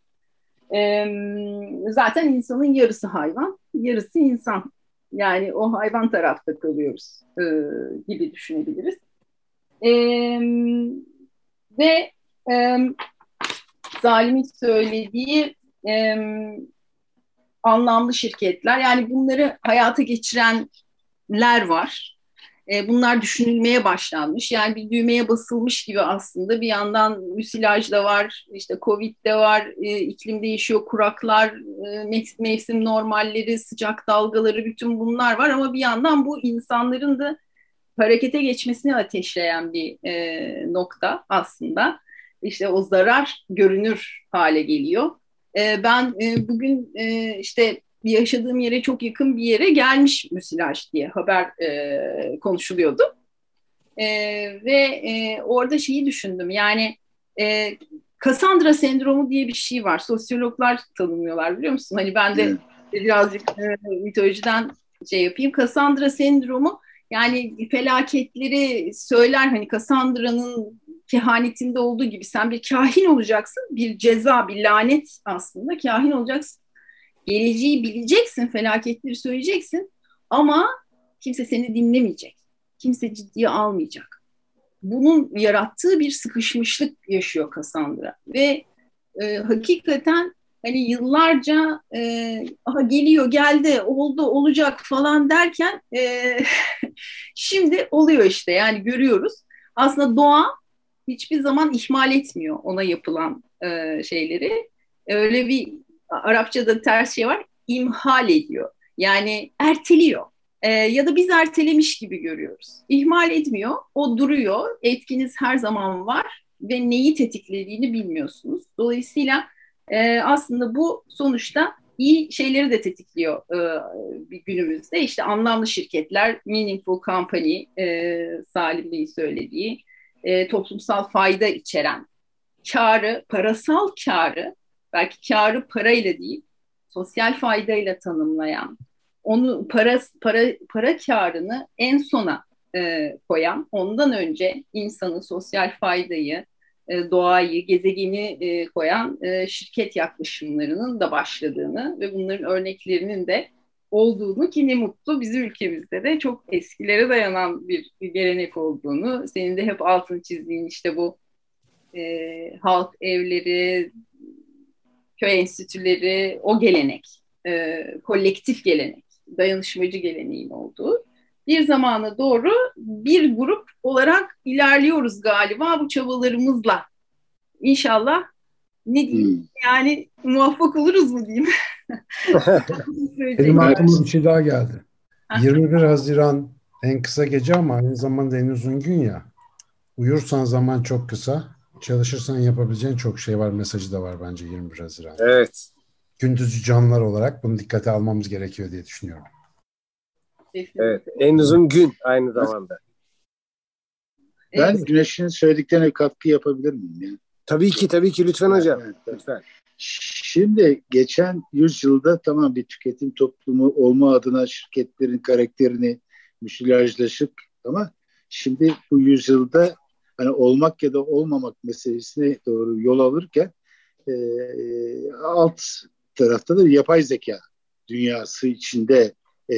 E, zaten insanın yarısı hayvan, yarısı insan. Yani o hayvan tarafta kalıyoruz e, gibi düşünebiliriz. E, ve e, Zalim'in söylediği e, anlamlı şirketler, yani bunları hayata geçirenler var. E, bunlar düşünülmeye başlanmış. Yani bir düğmeye basılmış gibi aslında bir yandan müsilaj da var, işte Covid de var, e, iklim değişiyor, kuraklar, e, mevsim normalleri, sıcak dalgaları bütün bunlar var ama bir yandan bu insanların da harekete geçmesini ateşleyen bir nokta aslında. İşte o zarar görünür hale geliyor. Ben bugün işte yaşadığım yere çok yakın bir yere gelmiş müsilaj diye haber e, konuşuluyordu. E, ve e, orada şeyi düşündüm yani e, Cassandra sendromu diye bir şey var. Sosyologlar tanımlıyorlar biliyor musun? Hani ben de evet. birazcık e, mitolojiden şey yapayım. Cassandra sendromu yani felaketleri söyler hani Cassandra'nın kehanetinde olduğu gibi sen bir kahin olacaksın. Bir ceza, bir lanet aslında kahin olacaksın geleceği bileceksin, felaketleri söyleyeceksin ama kimse seni dinlemeyecek. Kimse ciddiye almayacak. Bunun yarattığı bir sıkışmışlık yaşıyor Cassandra ve e, hakikaten hani yıllarca e, aha geliyor geldi oldu olacak falan derken e, şimdi oluyor işte yani görüyoruz. Aslında doğa hiçbir zaman ihmal etmiyor ona yapılan e, şeyleri. Öyle bir Arapçada ters şey var, imhal ediyor. Yani erteliyor. E, ya da biz ertelemiş gibi görüyoruz. İhmal etmiyor, o duruyor, etkiniz her zaman var ve neyi tetiklediğini bilmiyorsunuz. Dolayısıyla e, aslında bu sonuçta iyi şeyleri de tetikliyor e, günümüzde. İşte anlamlı şirketler, meaningful company, e, Salim Bey'in söylediği, e, toplumsal fayda içeren, karı, parasal karı belki karı parayla değil, sosyal faydayla tanımlayan, onu para para para karını en sona e, koyan, ondan önce insanı, sosyal faydayı, e, doğayı, gezegeni e, koyan e, şirket yaklaşımlarının da başladığını ve bunların örneklerinin de olduğunu ki ne mutlu bizim ülkemizde de çok eskilere dayanan bir gelenek olduğunu, senin de hep altını çizdiğin işte bu e, halk evleri, köy enstitüleri, o gelenek, e, kolektif gelenek, dayanışmacı geleneğin olduğu bir zamana doğru bir grup olarak ilerliyoruz galiba bu çabalarımızla. İnşallah ne diyeyim hmm. yani muvaffak oluruz mu diyeyim. Benim aklıma bir şey daha geldi. 21 Haziran en kısa gece ama aynı zamanda en uzun gün ya. Uyursan zaman çok kısa, çalışırsan yapabileceğin çok şey var mesajı da var bence 21 Haziran. Evet. Gündüzcü canlılar olarak bunu dikkate almamız gerekiyor diye düşünüyorum. Evet, en uzun gün aynı zamanda. Ben evet. Güneş'in söylediklerine katkı yapabilir miyim? Yani? Tabii ki, tabii ki. Lütfen hocam. Evet, evet. Lütfen. Şimdi geçen yüzyılda tamam bir tüketim toplumu olma adına şirketlerin karakterini müsilajlaşıp ama şimdi bu yüzyılda hani olmak ya da olmamak meselesine doğru yol alırken e, alt tarafta da yapay zeka dünyası içinde e,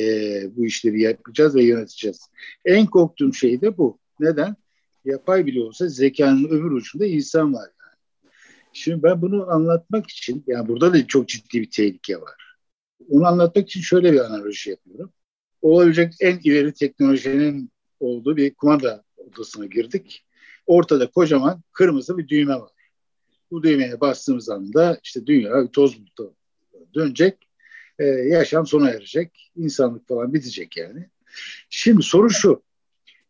bu işleri yapacağız ve yöneteceğiz. En korktuğum şey de bu. Neden? Yapay bile olsa zekanın öbür ucunda insan var. Yani. Şimdi ben bunu anlatmak için, yani burada da çok ciddi bir tehlike var. Onu anlatmak için şöyle bir analoji yapıyorum. Olabilecek en ileri teknolojinin olduğu bir kumanda odasına girdik. Ortada kocaman kırmızı bir düğme var. Bu düğmeye bastığımız anda işte dünya toz bulutu dönecek e, yaşam sona erecek. insanlık falan bitecek yani. Şimdi soru şu.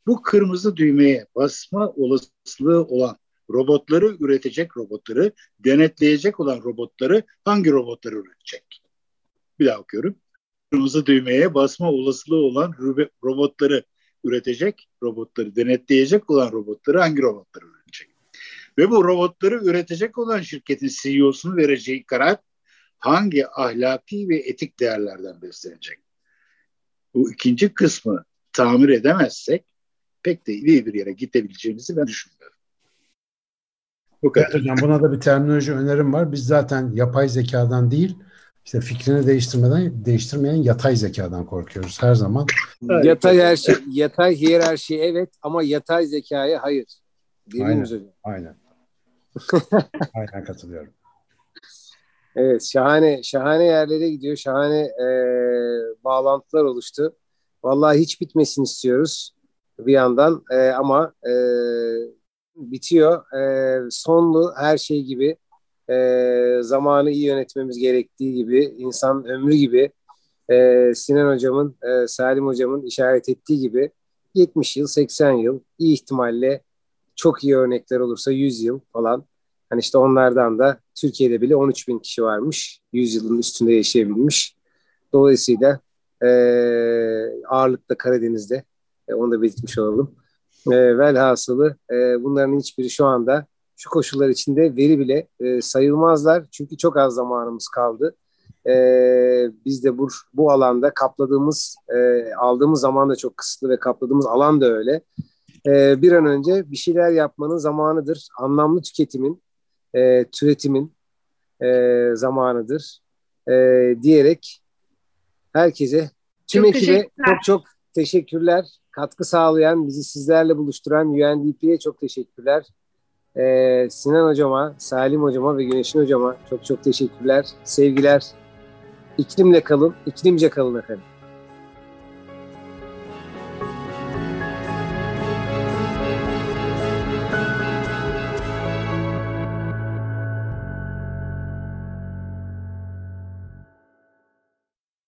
Bu kırmızı düğmeye basma olasılığı olan robotları üretecek robotları, denetleyecek olan robotları hangi robotları üretecek? Bir daha okuyorum. Kırmızı düğmeye basma olasılığı olan robotları üretecek, robotları denetleyecek olan robotları hangi robotları üretecek? Ve bu robotları üretecek olan şirketin CEO'sunun vereceği karar hangi ahlaki ve etik değerlerden beslenecek? Bu ikinci kısmı tamir edemezsek pek de iyi bir yere gidebileceğimizi ben düşünmüyorum. Bu kadar. Hocam buna da bir terminoloji önerim var. Biz zaten yapay zekadan değil, işte fikrini değiştirmeden değiştirmeyen yatay zekadan korkuyoruz her zaman. Yatay her şey, yatay hiyerarşi evet ama yatay zekaya hayır. Aynen. Aynen. Aynen katılıyorum. Evet şahane şahane yerlere gidiyor. Şahane e, bağlantılar oluştu. Vallahi hiç bitmesin istiyoruz bir yandan e, ama e, bitiyor. E, sonlu her şey gibi e, zamanı iyi yönetmemiz gerektiği gibi insan ömrü gibi e, Sinan hocamın e, Salim hocamın işaret ettiği gibi 70 yıl 80 yıl iyi ihtimalle çok iyi örnekler olursa 100 yıl falan Hani işte onlardan da Türkiye'de bile 13 bin kişi varmış. 100 yılın üstünde yaşayabilmiş. Dolayısıyla e, ağırlıkta Karadeniz'de. E, onu da belirtmiş olalım. E, velhasılı e, bunların hiçbiri şu anda şu koşullar içinde veri bile e, sayılmazlar. Çünkü çok az zamanımız kaldı. E, biz de bu, bu alanda kapladığımız, e, aldığımız zaman da çok kısıtlı ve kapladığımız alan da öyle. E, bir an önce bir şeyler yapmanın zamanıdır. Anlamlı tüketimin, e, türetimin e, zamanıdır e, diyerek herkese tüm çok ekibe çok çok teşekkürler. Katkı sağlayan, bizi sizlerle buluşturan UNDP'ye çok teşekkürler. Ee, Sinan Hocama, Salim Hocama ve Güneşin Hocama çok çok teşekkürler. Sevgiler. İklimle kalın, iklimce kalın efendim.